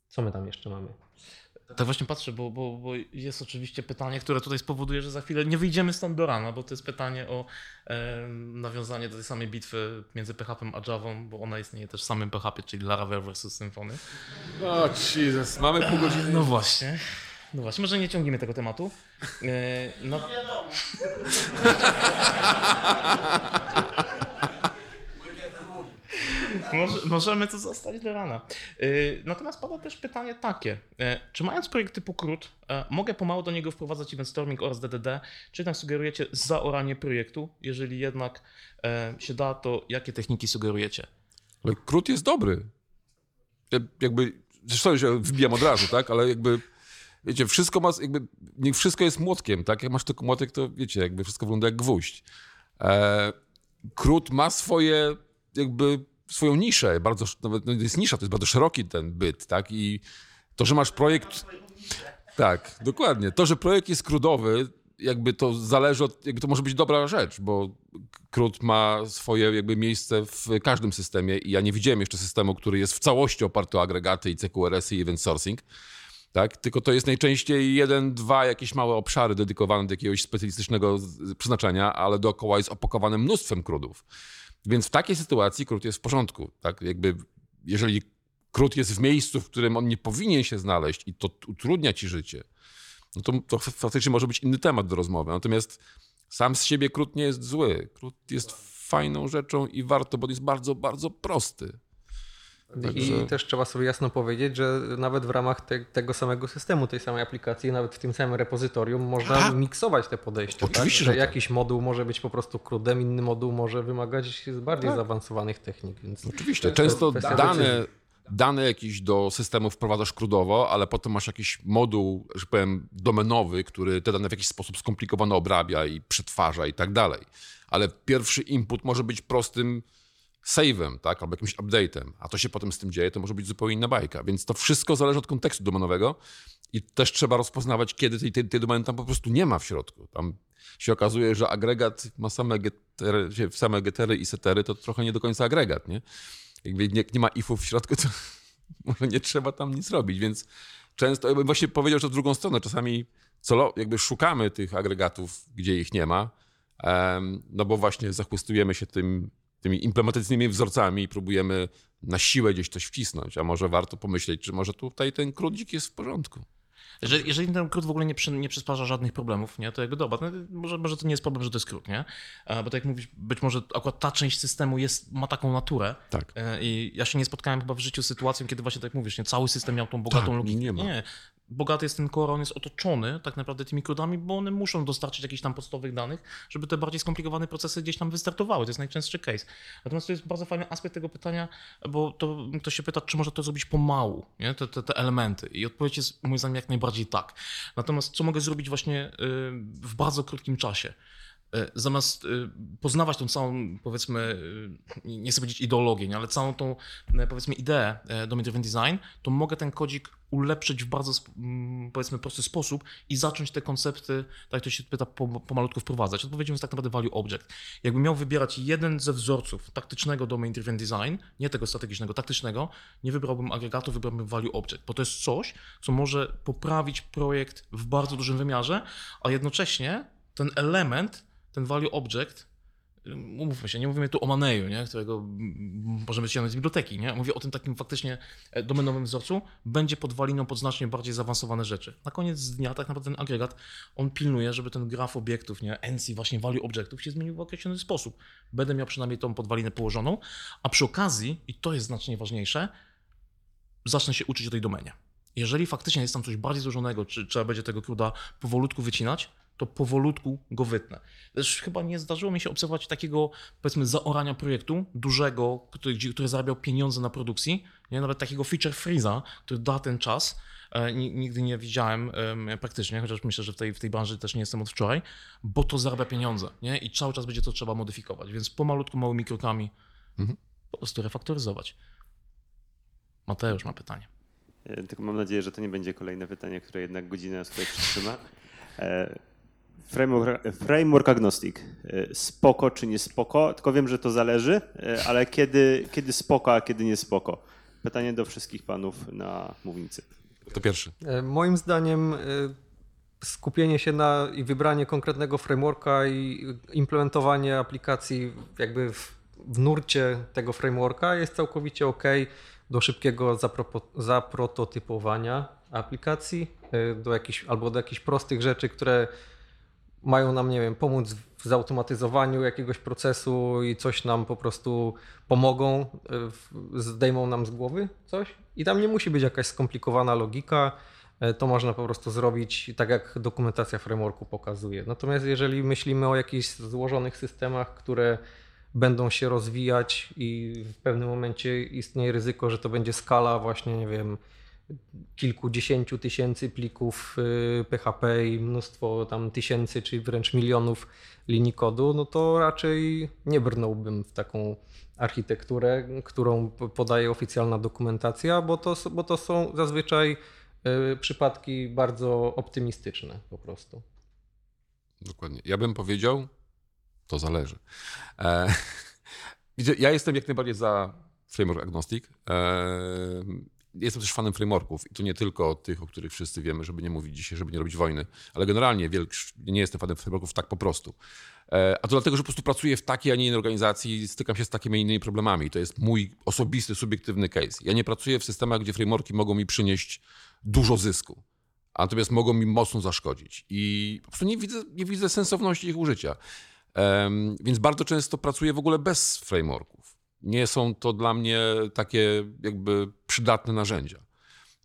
Co my tam jeszcze mamy? Tak właśnie patrzę, bo, bo, bo jest oczywiście pytanie, które tutaj spowoduje, że za chwilę nie wyjdziemy stąd do rana, bo to jest pytanie o e, nawiązanie do tej samej bitwy między PHP a Javą, bo ona istnieje też w samym PHP, czyli Laravel versus Symfony. O, Jesus, mamy pół godziny. No właśnie. No właśnie, może nie ciągniemy tego tematu. E, no, Może, możemy to zostać do rana. Yy, Natomiast pada też pytanie takie. E, Czy mając projekt typu CRUD, e, mogę pomału do niego wprowadzać event storming oraz DDD? Czy jednak sugerujecie zaoranie projektu? Jeżeli jednak się da, to jakie techniki sugerujecie? Ale krót jest dobry. Ja- Jakby, zresztą się wbijam od razu, tak? Ale jakby, wiecie, wszystko ma, jakby, nie wszystko jest młotkiem, tak? Jak masz tylko młotek, to wiecie, jakby wszystko wygląda jak gwóźdź. E, krót ma swoje, jakby, swoją niszę, bardzo, nawet no, jest nisza, to jest bardzo szeroki ten byt, tak? I to, że masz projekt... Tak, dokładnie. To, że projekt jest krudowy, jakby to zależy od, jakby to może być dobra rzecz, bo krót ma swoje jakby miejsce w każdym systemie i ja nie widziałem jeszcze systemu, który jest w całości oparty o agregaty i CQRS-y i event sourcing. Tak? Tylko to jest najczęściej jeden, dwa jakieś małe obszary dedykowane do jakiegoś specjalistycznego przeznaczenia, ale dookoła jest opakowane mnóstwem krudów. Więc w takiej sytuacji krót jest w porządku. Tak? Jakby, jeżeli krót jest w miejscu, w którym on nie powinien się znaleźć i to utrudnia ci życie, no to, to faktycznie może być inny temat do rozmowy. Natomiast sam z siebie krót nie jest zły. Krót jest fajną rzeczą i warto, bo jest bardzo, bardzo prosty. I Także- też trzeba sobie jasno powiedzieć, że nawet w ramach te, tego samego systemu, tej samej aplikacji, nawet w tym samym repozytorium można Tak. miksować te podejścia. Oczywiście, tak? że Że tak. jakiś moduł może być po prostu crudem, inny moduł może wymagać bardziej Tak. zaawansowanych technik. Więc Oczywiście. Często dane, dane jakieś do systemu wprowadzasz krudowo, ale potem masz jakiś moduł, że powiem, domenowy, który te dane w jakiś sposób skomplikowane obrabia i przetwarza i tak dalej. Ale pierwszy input może być prostym save'em, tak, albo jakimś update'em, a to się potem z tym dzieje, to może być zupełnie inna bajka. Więc to wszystko zależy od kontekstu domenowego i też trzeba rozpoznawać, kiedy tej, tej, tej domeny tam po prostu nie ma w środku. Tam się okazuje, że agregat ma same getery, same getery i setery, to trochę nie do końca agregat, nie? Jakby nie, nie ma ifów w środku, to może nie trzeba tam nic robić, więc często, ja bym właśnie powiedział, że w drugą stronę, czasami celo, jakby szukamy tych agregatów, gdzie ich nie ma, no bo właśnie zachłystujemy się tym, tymi implementacyjnymi wzorcami i próbujemy na siłę gdzieś coś wcisnąć, a może warto pomyśleć, czy może tutaj ten krudzik jest w porządku. Jeżeli, jeżeli ten krót w ogóle nie, przy, nie przysparza żadnych problemów, nie, to jakby dobra, no, może, może to nie jest problem, że to jest krót, nie? Bo tak jak mówisz, być może akurat ta część systemu jest, ma taką naturę. Tak. E, I ja się nie spotkałem chyba w życiu z sytuacją, kiedy właśnie tak mówisz, nie, cały system miał tą bogatą Tak, logikę. nie ma. Nie, bogaty jest ten core, on jest otoczony tak naprawdę tymi kodami, bo one muszą dostarczyć jakichś tam podstawowych danych, żeby te bardziej skomplikowane procesy gdzieś tam wystartowały. To jest najczęstszy case. Natomiast to jest bardzo fajny aspekt tego pytania, bo to ktoś się pyta, czy można to zrobić pomału, nie? Te, te, te elementy. I odpowiedź jest moim zdaniem jak najbardziej tak. Natomiast co mogę zrobić właśnie y, w bardzo krótkim czasie? E, zamiast y, poznawać tą całą, powiedzmy, y, nie chcę powiedzieć ideologię, nie, ale całą tą, powiedzmy, ideę driven design, to mogę ten kodzik ulepszyć w bardzo, powiedzmy, prosty sposób i zacząć te koncepty, tak jak to się pyta, po- pomalutku wprowadzać. Odpowiedzią jest tak naprawdę value object. Jakbym miał wybierać jeden ze wzorców taktycznego domain driven design, nie tego strategicznego, taktycznego, nie wybrałbym agregatu, wybrałbym value object, bo to jest coś, co może poprawić projekt w bardzo dużym wymiarze, a jednocześnie ten element, ten value object, umówmy się, nie mówimy tu o Maneju, nie, którego możemy ściągnąć z biblioteki, nie? mówię o tym takim faktycznie e, domenowym wzorcu, będzie podwaliną pod znacznie bardziej zaawansowane rzeczy. Na koniec dnia tak naprawdę ten agregat, on pilnuje, żeby ten graf obiektów, nie, NC, właśnie value objectów się zmienił w określony sposób. Będę miał przynajmniej tą podwalinę położoną, a przy okazji, i to jest znacznie ważniejsze, zacznę się uczyć o tej domenie. Jeżeli faktycznie jest tam coś bardziej złożonego, czy trzeba będzie tego kruda powolutku wycinać, to powolutku go wytnę. Też chyba nie zdarzyło mi się obserwować takiego, powiedzmy, zaorania projektu dużego, który, który zarabiał pieniądze na produkcji, nie? nawet takiego feature freeza, który da ten czas. E, ni- Nigdy nie widziałem em, praktycznie, chociaż myślę, że w tej, w tej branży też nie jestem od wczoraj, bo to zarabia pieniądze nie? i cały czas będzie to trzeba modyfikować, więc pomalutku, małymi krokami po prostu refaktoryzować. Mateusz ma pytanie. E, Tylko mam nadzieję, że to nie będzie kolejne pytanie, które jednak godzinę nas tutaj przytrzyma. Framework, framework agnostic. E, Spoko czy nie spoko? Tylko wiem, że to zależy, e, ale kiedy, kiedy spoko, a kiedy nie spoko? Pytanie do wszystkich panów na mównicy. To pierwszy. E, Moim zdaniem skupienie się na i wybranie konkretnego frameworka i implementowanie aplikacji jakby w, w nurcie tego frameworka jest całkowicie ok do szybkiego zapropo- zaprototypowania aplikacji, do jakichś, albo do jakichś prostych rzeczy, które mają nam, nie wiem, pomóc w zautomatyzowaniu jakiegoś procesu i coś nam po prostu pomogą, e, zdejmą nam z głowy coś. I tam nie musi być jakaś skomplikowana logika. e, To można po prostu zrobić tak, jak dokumentacja frameworku pokazuje. Natomiast jeżeli myślimy o jakichś złożonych systemach, które będą się rozwijać i w pewnym momencie istnieje ryzyko, że to będzie skala właśnie, nie wiem, kilkudziesięciu tysięcy plików y, PHP i mnóstwo tam tysięcy czy wręcz milionów linii kodu, no to raczej nie brnąłbym w taką architekturę, którą podaje oficjalna dokumentacja, bo to, bo to są zazwyczaj y, przypadki bardzo optymistyczne po prostu. Dokładnie. Ja bym powiedział, to zależy. E, ja jestem jak najbardziej za framework agnostic. E, jestem też fanem frameworków i to nie tylko tych, o których wszyscy wiemy, żeby nie mówić dzisiaj, żeby nie robić wojny, ale generalnie nie jestem fanem frameworków tak po prostu. E, a to dlatego, że po prostu pracuję w takiej, a nie innej organizacji i stykam się z takimi innymi problemami. To jest mój osobisty, subiektywny case. Ja nie pracuję w systemach, gdzie frameworki mogą mi przynieść dużo zysku a natomiast mogą mi mocno zaszkodzić. I po prostu nie widzę, nie widzę sensowności ich użycia. Em, więc bardzo często pracuję w ogóle bez frameworków. Nie są to dla mnie takie jakby przydatne narzędzia.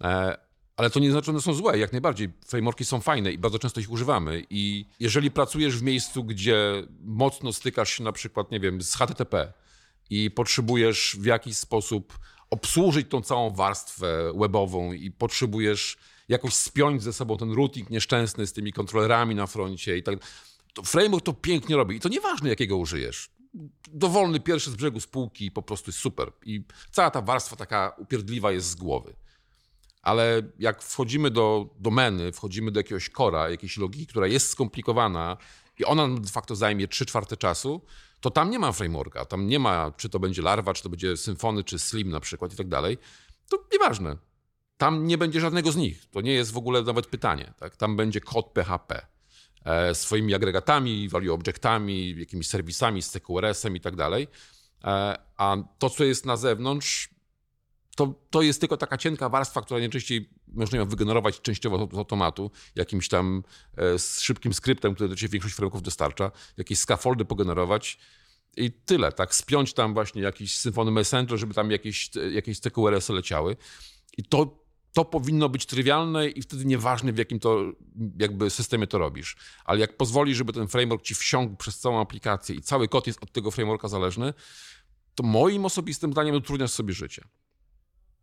E, ale to nie znaczy, że one są złe. Jak najbardziej. Frameworki są fajne i bardzo często ich używamy. I jeżeli pracujesz w miejscu, gdzie mocno stykasz się na przykład, nie wiem, z HTTP i potrzebujesz w jakiś sposób obsłużyć tą całą warstwę webową i potrzebujesz jakoś spiąć ze sobą ten routing nieszczęsny z tymi kontrolerami na froncie i tak. To framework to pięknie robi. I to nieważne, jakiego użyjesz. Dowolny pierwszy z brzegu spółki po prostu jest super. I cała ta warstwa taka upierdliwa jest z głowy. Ale jak wchodzimy do domeny, wchodzimy do jakiegoś kora, jakiejś logiki, która jest skomplikowana i ona de facto zajmie 3 czwarte czasu, to tam nie ma frameworka. Tam nie ma, czy to będzie Larva, czy to będzie Symfony, czy Slim na przykład i tak dalej. To nieważne. Tam nie będzie żadnego z nich. To nie jest w ogóle nawet pytanie. Tak? Tam będzie kod PHP swoimi agregatami, value objectami, jakimiś serwisami z CQRS-em i tak dalej. E, a to, co jest na zewnątrz, to, to jest tylko taka cienka warstwa, która najczęściej można ją wygenerować częściowo z automatu, jakimś tam e, z szybkim skryptem, który do ciebie większość frameworków dostarcza, jakieś scaffoldy pogenerować i tyle, tak? Spiąć tam właśnie jakiś Symfony Messenger, żeby tam jakieś, jakieś CQRS leciały. I to, to powinno być trywialne i wtedy nieważne w jakim to jakby systemie to robisz. Ale jak pozwolisz, żeby ten framework ci wsiąkł przez całą aplikację i cały kod jest od tego frameworka zależny, to moim osobistym zdaniem utrudniasz sobie życie.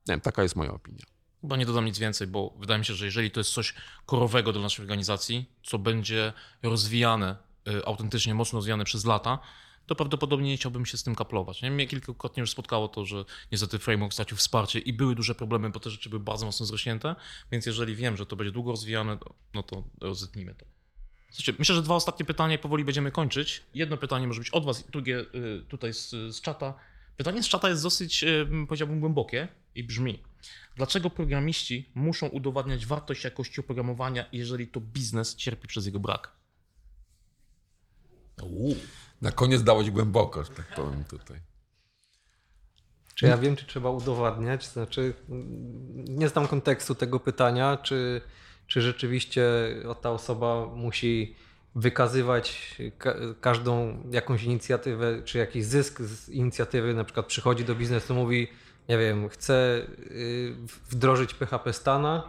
Nie wiem, taka jest moja opinia. Chyba nie dodam nic więcej, bo wydaje mi się, że jeżeli to jest coś korowego dla naszej organizacji, co będzie rozwijane, y, autentycznie mocno rozwijane przez lata, to prawdopodobnie nie chciałbym się z tym kaplować. Nie? Mnie kilkukrotnie już spotkało to, że niestety framework stracił wsparcie i były duże problemy, bo te rzeczy były bardzo mocno zrośnięte, więc jeżeli wiem, że to będzie długo rozwijane, no to rozetnijmy to. Słuchajcie, myślę, że dwa ostatnie pytania i powoli będziemy kończyć. Jedno pytanie może być od Was, drugie y, tutaj z, z czata. Pytanie z czata jest dosyć, y, powiedziałbym, głębokie i brzmi. Dlaczego programiści muszą udowadniać wartość jakości oprogramowania, jeżeli to biznes cierpi przez jego brak? Uuu. Na koniec dałeś głęboko, że tak powiem tutaj. Czy ja wiem, czy trzeba udowadniać? Znaczy, nie znam kontekstu tego pytania, czy, czy rzeczywiście ta osoba musi wykazywać ka każdą jakąś inicjatywę, czy jakiś zysk z inicjatywy, na przykład przychodzi do biznesu, mówi, nie wiem, chcę y, wdrożyć PHP Stana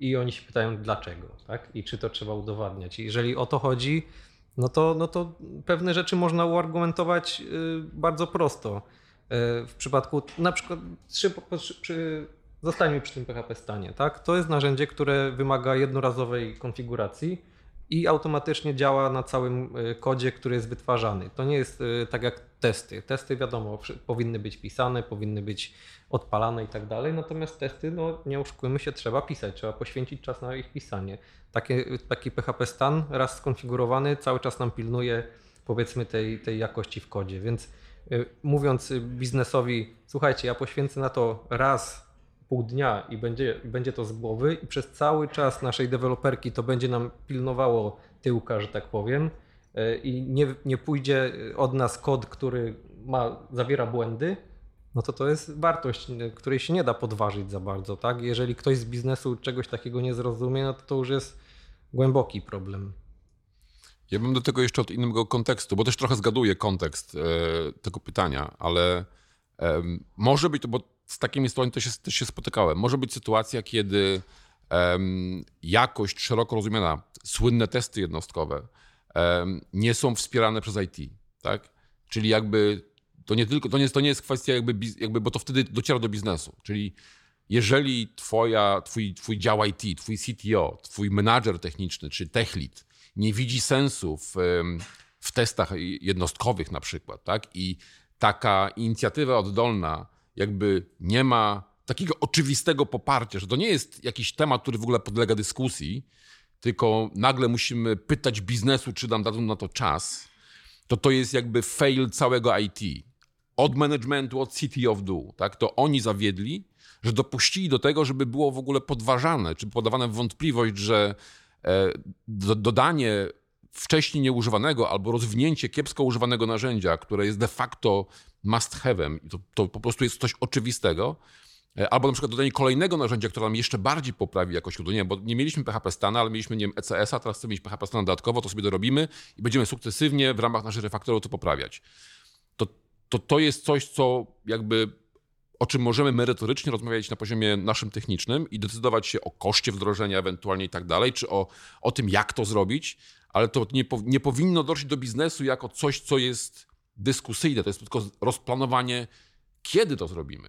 i oni się pytają dlaczego, tak? I czy to trzeba udowadniać. Jeżeli o to chodzi, no to, no to pewne rzeczy można uargumentować y, bardzo prosto. Y, W przypadku na przykład przy, przy, zostańmy przy tym PHP stanie, tak? To jest narzędzie, które wymaga jednorazowej konfiguracji i automatycznie działa na całym y, kodzie, który jest wytwarzany. To nie jest tak jak testy. Testy wiadomo, powinny być pisane, powinny być odpalane i tak dalej, natomiast testy, no nie oszukujmy się, trzeba pisać, trzeba poświęcić czas na ich pisanie. Taki PHP stan raz skonfigurowany cały czas nam pilnuje powiedzmy tej, tej jakości w kodzie, więc y, mówiąc biznesowi, słuchajcie, ja poświęcę na to raz pół dnia i będzie, będzie to z głowy i przez cały czas naszej deweloperki to będzie nam pilnowało tyłka, że tak powiem y, i nie, nie pójdzie od nas kod, który ma, zawiera błędy, no to to jest wartość, której się nie da podważyć za bardzo, tak? Jeżeli ktoś z biznesu czegoś takiego nie zrozumie, no to to już jest głęboki problem. Ja bym do tego jeszcze od innego kontekstu, bo też trochę zgaduję kontekst e, tego pytania, ale em, może być to, bo z takimi sytuacjami też się, też się spotykałem, może być sytuacja, kiedy em, jakość szeroko rozumiana, słynne testy jednostkowe nie są wspierane przez IT, tak? Czyli jakby to nie tylko, to nie to nie jest kwestia jakby, jakby, bo to wtedy dociera do biznesu, czyli jeżeli twoja, twój, twój dział IT, twój CTO, twój menadżer techniczny czy tech lead nie widzi sensu w, w testach jednostkowych na przykład, tak? I taka inicjatywa oddolna jakby nie ma takiego oczywistego poparcia, że to nie jest jakiś temat, który w ogóle podlega dyskusji, tylko nagle musimy pytać biznesu, czy nam dadzą na to czas, to to jest jakby fail całego IT. Od managementu, od CTO w dół. Tak? To oni zawiedli, że dopuścili do tego, żeby było w ogóle podważane, czy podawane w wątpliwość, że e, do, dodanie wcześniej nieużywanego albo rozwinięcie kiepsko używanego narzędzia, które jest de facto must have'em, to, to po prostu jest coś oczywistego, e, albo na przykład dodanie kolejnego narzędzia, które nam jeszcze bardziej poprawi jakość. Nie, bo nie mieliśmy PHP Stana, ale mieliśmy nie wiem, ECS-a, teraz chcemy mieć PHP Stana dodatkowo, to sobie dorobimy i będziemy sukcesywnie w ramach naszych refaktorów to poprawiać. To, to, jest coś, co jakby o czym możemy merytorycznie rozmawiać na poziomie naszym technicznym i decydować się o koszcie wdrożenia ewentualnie i tak dalej, czy o, o tym, jak to zrobić, ale to nie, nie powinno dojść do biznesu jako coś, co jest dyskusyjne. To jest tylko rozplanowanie, kiedy to zrobimy,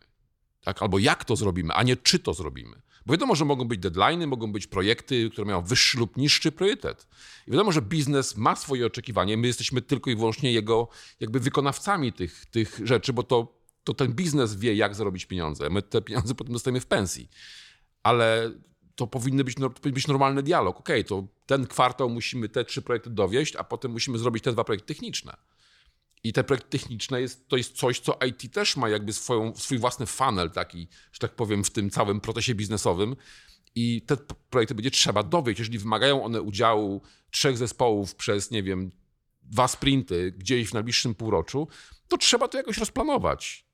tak? albo jak to zrobimy, a nie czy to zrobimy. Bo wiadomo, że mogą być deadlines, mogą być projekty, które mają wyższy lub niższy priorytet. I wiadomo, że biznes ma swoje oczekiwanie, my jesteśmy tylko i wyłącznie jego jakby wykonawcami tych, tych rzeczy, bo to, to ten biznes wie, jak zarobić pieniądze. My te pieniądze potem dostajemy w pensji. Ale to powinny być, to powinien być normalny dialog. Okej, to ten kwartał musimy te trzy projekty dowieść, a potem musimy zrobić te dwa projekty techniczne. I te projekty techniczne jest, to jest coś, co IT też ma jakby swoją, swój własny funnel taki, że tak powiem, w tym całym procesie biznesowym. I te projekty będzie trzeba dowieść. Jeżeli wymagają one udziału trzech zespołów przez, nie wiem, dwa sprinty gdzieś w najbliższym półroczu, to trzeba to jakoś rozplanować.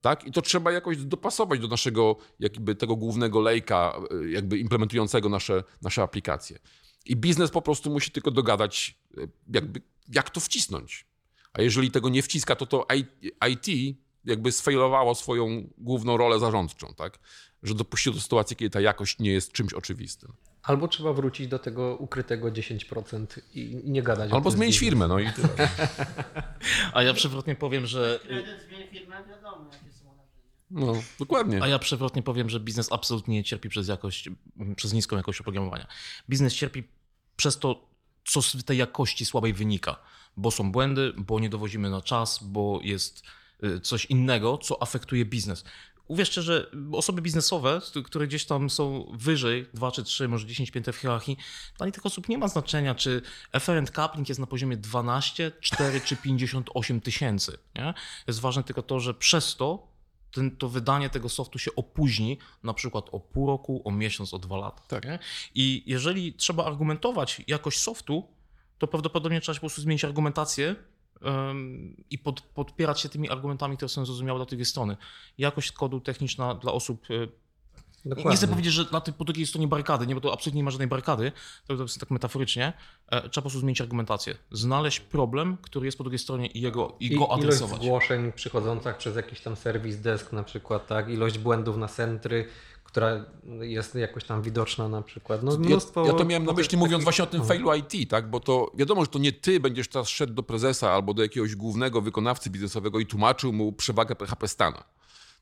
Tak? I to trzeba jakoś dopasować do naszego jakby tego głównego lejka, y, jakby implementującego nasze, nasze aplikacje. I biznes po prostu musi tylko dogadać, y, jakby, jak to wcisnąć. A jeżeli tego nie wciska, to to IT jakby sfailowało swoją główną rolę zarządczą, tak? Że dopuściło do sytuacji, kiedy ta jakość nie jest czymś oczywistym. Albo trzeba wrócić do tego ukrytego 10% i nie gadać Albo zmienić firmę, no i tyle. A ja przewrotnie powiem, że Kredyt zmień firmę, wiadomo jakie są narzędzia. No, dokładnie. A ja przewrotnie powiem, że biznes absolutnie nie cierpi przez jakość, przez niską jakość oprogramowania. Biznes cierpi przez to, co z tej jakości słabej wynika, bo są błędy, bo nie dowozimy na czas, bo jest y, coś innego, co afektuje biznes. Uwierzcie, że osoby biznesowe, które gdzieś tam są wyżej, 2 czy 3, może 10 pięter w hierarchii, dla tych osób nie ma znaczenia, czy efferent coupling jest na poziomie 12, 4 czy 58 tysięcy. Jest ważne tylko to, że przez to ten, to wydanie tego softu się opóźni, na przykład o pół roku, o miesiąc, o dwa lata. Tak. I jeżeli trzeba argumentować jakość softu, to prawdopodobnie trzeba po prostu zmienić argumentację i pod, podpierać się tymi argumentami, które są zrozumiałe dla drugiej strony. Jakość kodu techniczna dla osób. y, Nie Dokładnie. chcę powiedzieć, że na tej, po drugiej stronie barykady, nie, bo to absolutnie nie ma żadnej barykady, to, to jest tak metaforycznie. E, trzeba po prostu zmienić argumentację. Znaleźć problem, który jest po drugiej stronie i, jego, i, I go ilość adresować. zgłoszeń przychodzących przez jakiś tam serwis desk na przykład, tak, ilość błędów na centry, która jest jakoś tam widoczna na przykład. No, Ja, mnóstwo ja to miałem na myśli mówiąc właśnie o tym failu IT, tak? Bo to wiadomo, że to nie ty będziesz teraz szedł do prezesa albo do jakiegoś głównego wykonawcy biznesowego i tłumaczył mu przewagę PHP Stana,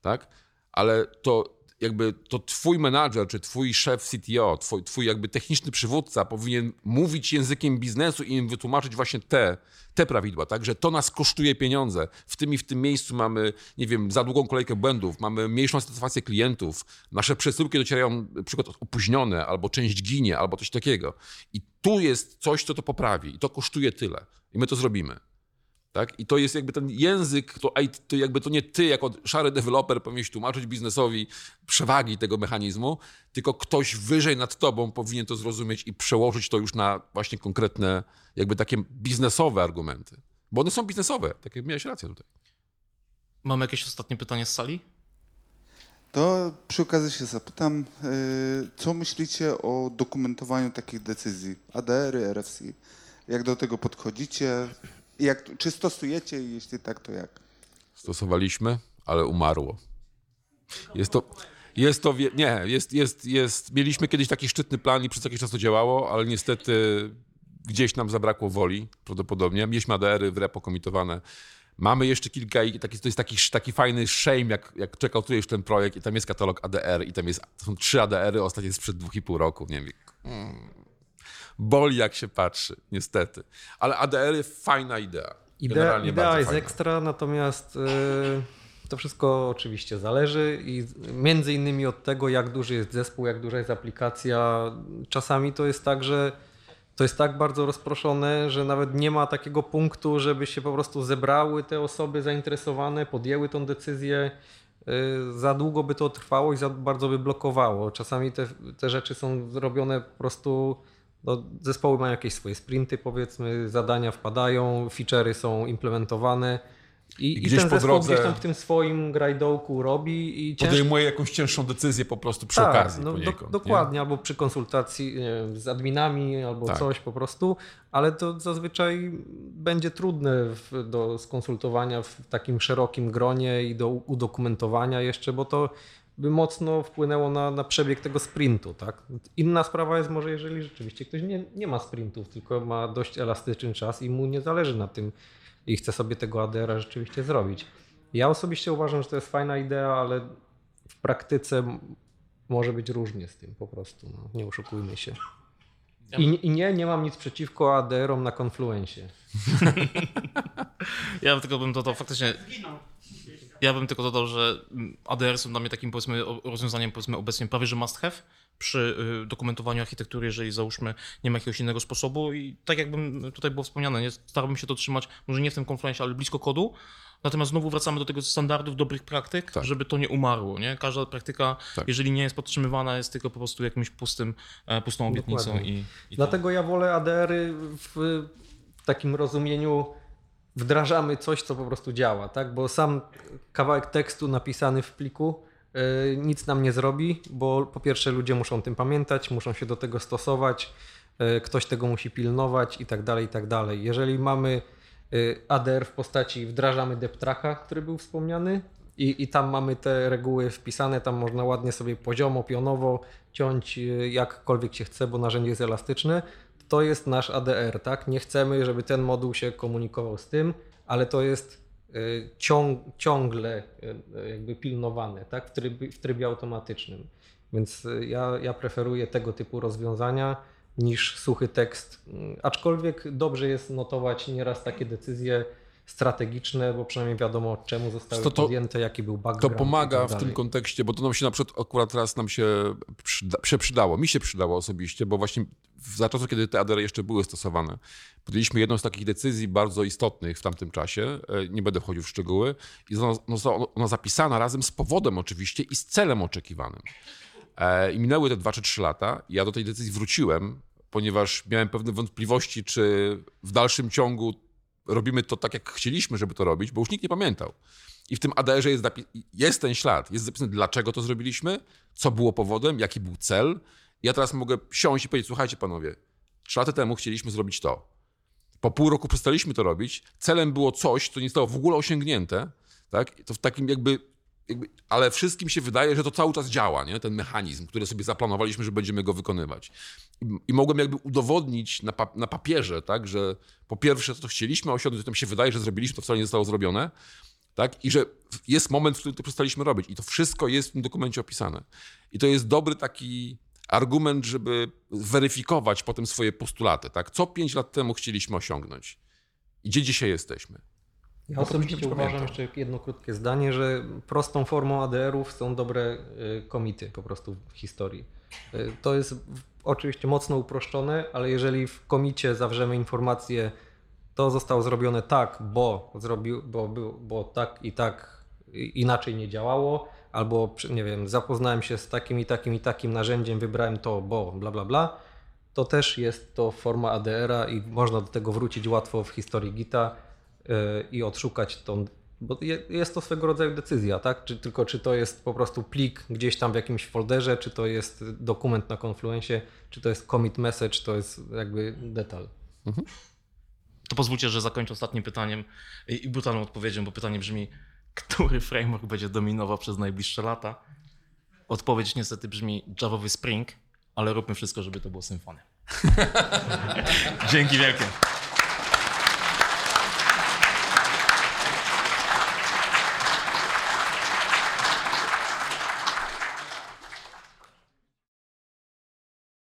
tak? Ale to jakby to twój menadżer, czy twój szef CTO, twój, twój jakby techniczny przywódca powinien mówić językiem biznesu i im wytłumaczyć właśnie te, te prawidła, tak? Że to nas kosztuje pieniądze. W tym i w tym miejscu mamy, nie wiem, za długą kolejkę błędów, mamy mniejszą satysfakcję klientów, nasze przesyłki docierają na przykład opóźnione, albo część ginie, albo coś takiego. I tu jest coś, co to poprawi i to kosztuje tyle. I my to zrobimy. Tak? I to jest jakby ten język, to, to jakby to nie ty jako szary deweloper powinieneś tłumaczyć biznesowi przewagi tego mechanizmu, tylko ktoś wyżej nad tobą powinien to zrozumieć i przełożyć to już na właśnie konkretne, jakby takie biznesowe argumenty. Bo one są biznesowe, tak jak miałeś rację tutaj. Mamy jakieś ostatnie pytanie z sali? To przy okazji się zapytam, y, co myślicie o dokumentowaniu takich decyzji? ADR-y, RFC. Jak do tego podchodzicie? Jak, czy stosujecie? i Jeśli tak, to jak? Stosowaliśmy, ale umarło. Jest to, jest to, nie, jest, jest, jest, mieliśmy kiedyś taki szczytny plan i przez jakiś czas to działało, ale niestety gdzieś nam zabrakło woli, prawdopodobnie. Mieliśmy ADR-y w repo komitowane. Mamy jeszcze kilka, i taki, to jest taki, taki fajny shame, jak, jak czekał tu już ten projekt i tam jest katalog ADR i tam jest, są trzy ADR-y, ostatnie sprzed dwóch i pół roku, nie wiem. Mm. Boli jak się patrzy, niestety. Ale ADR-y fajna idea. Idea, idea jest fajna. ekstra, natomiast y, to wszystko oczywiście zależy i między innymi od tego, jak duży jest zespół, jak duża jest aplikacja. Czasami to jest tak, że to jest tak bardzo rozproszone, że nawet nie ma takiego punktu, żeby się po prostu zebrały te osoby zainteresowane, podjęły tą decyzję. Y, Za długo by to trwało i za bardzo by blokowało. Czasami te, te rzeczy są zrobione po prostu no, zespoły mają jakieś swoje sprinty, powiedzmy, zadania wpadają, feature'y są implementowane i, i, gdzieś ten po drodze- gdzieś tam w tym swoim grajdołku robi i ciężko... Podejmuje jakąś cięższą decyzję po prostu przy Tak, okazji no, do, poniekąd. nie? dokładnie, albo przy konsultacji wiem, z adminami, albo Tak. coś po prostu, ale to zazwyczaj będzie trudne w, do skonsultowania w takim szerokim gronie i do udokumentowania jeszcze, bo to by mocno wpłynęło na, na przebieg tego sprintu. Tak? Inna sprawa jest może, jeżeli rzeczywiście ktoś nie, nie ma sprintów, tylko ma dość elastyczny czas i mu nie zależy na tym i chce sobie tego ADR-a rzeczywiście zrobić. Ja osobiście uważam, że to jest fajna idea, ale w praktyce może być różnie z tym po prostu. No. Nie oszukujmy się. I, I nie, nie mam nic przeciwko ADR-om na Confluencie. Ja tylko bym dodał faktycznie. Ja bym tylko dodał, że mm, ADR są dla mnie takim powiedzmy rozwiązaniem powiedzmy obecnie prawie że must have przy y, dokumentowaniu architektury, jeżeli załóżmy nie ma jakiegoś innego sposobu i tak jakbym tutaj było wspomniane, nie, starałbym się to trzymać może nie w tym konfluencie, ale blisko kodu. Natomiast znowu wracamy do tego standardów dobrych praktyk, Tak. żeby to nie umarło. Nie? Każda praktyka, Tak. jeżeli nie jest podtrzymywana, jest tylko po prostu jakimś pustym, e, pustą obietnicą. Dokładnie. I, i Dlatego ja wolę ADR-y w takim rozumieniu wdrażamy coś, co po prostu działa, tak? Bo sam kawałek tekstu napisany w pliku y, nic nam nie zrobi, bo po pierwsze ludzie muszą o tym pamiętać, muszą się do tego stosować, y, ktoś tego musi pilnować i tak dalej, i tak dalej. Jeżeli mamy Y, ADR w postaci wdrażamy deptraka, który był wspomniany i, i tam mamy te reguły wpisane, tam można ładnie sobie poziomo, pionowo ciąć jakkolwiek się chce, bo narzędzie jest elastyczne. To jest nasz ADR, tak? Nie chcemy, żeby ten moduł się komunikował z tym, ale to jest y, ciąg, ciągle y, jakby pilnowane, tak? W trybie, w trybie automatycznym. Więc y, ja, ja preferuję tego typu rozwiązania niż suchy tekst. Mm, Aczkolwiek dobrze jest notować nieraz takie decyzje strategiczne, bo przynajmniej wiadomo czemu zostały To- to- podjęte, jaki był To background. i pomaga tak w tym kontekście, bo to nam się na przykład akurat teraz nam się, przyda, przydało. Mi się przydało osobiście, bo właśnie za czasów, kiedy te ADR jeszcze były stosowane, podjęliśmy jedną z takich decyzji bardzo istotnych w tamtym czasie. e, Nie będę wchodził w szczegóły. I została ona zapisana razem z powodem oczywiście i z celem oczekiwanym. E, I minęły te 2 czy 3 lata. Ja do tej decyzji wróciłem, ponieważ miałem pewne wątpliwości, czy w dalszym ciągu robimy to tak, jak chcieliśmy, żeby to robić, bo już nikt nie pamiętał. I w tym ADR-ze jest, jest ten ślad. Jest zapisane, dlaczego to zrobiliśmy, co było powodem, jaki był cel. Ja teraz mogę siąść i powiedzieć, słuchajcie panowie, trzy lata temu chcieliśmy zrobić to. Po pół roku przestaliśmy to robić. Celem było coś, co nie zostało w ogóle osiągnięte. Tak? To w takim jakby, jakby... Ale wszystkim się wydaje, że to cały czas działa, nie? ten mechanizm, który sobie zaplanowaliśmy, że będziemy go wykonywać. I, i mogłem jakby udowodnić na, pa, na papierze, tak, że po pierwsze to, chcieliśmy osiągnąć, to się wydaje, że zrobiliśmy, to wcale nie zostało zrobione. Tak? I że jest moment, w którym to przestaliśmy robić. I to wszystko jest w tym dokumencie opisane. I to jest dobry taki argument, żeby weryfikować potem swoje postulaty. Tak? Co pięć lat temu chcieliśmy osiągnąć i gdzie dzisiaj jesteśmy. Ja Bo osobiście uważam, jeszcze jedno krótkie zdanie, że prostą formą ADR-ów są dobre y, komity po prostu w historii. Y, To jest oczywiście mocno uproszczone, ale jeżeli w komicie zawrzemy informację, to zostało zrobione tak, bo, zrobił, bo, był- bo tak i tak inaczej nie działało, albo nie wiem, zapoznałem się z takim i takim i takim narzędziem, wybrałem to, bo bla bla bla, to też jest to forma ADR-a i można do tego wrócić łatwo w historii Gita yy, i odszukać tą, bo je- jest to swego rodzaju decyzja, tak? Czy tylko czy to jest po prostu plik gdzieś tam w jakimś folderze, czy to jest dokument na Confluencie, czy to jest commit message, to jest jakby detal. To pozwólcie, że zakończę ostatnim pytaniem i brutalną odpowiedzią, bo pytanie brzmi, który framework będzie dominował przez najbliższe lata? Odpowiedź niestety brzmi Javowy Spring, ale róbmy wszystko, żeby to było Symfony. Dzięki wielkie.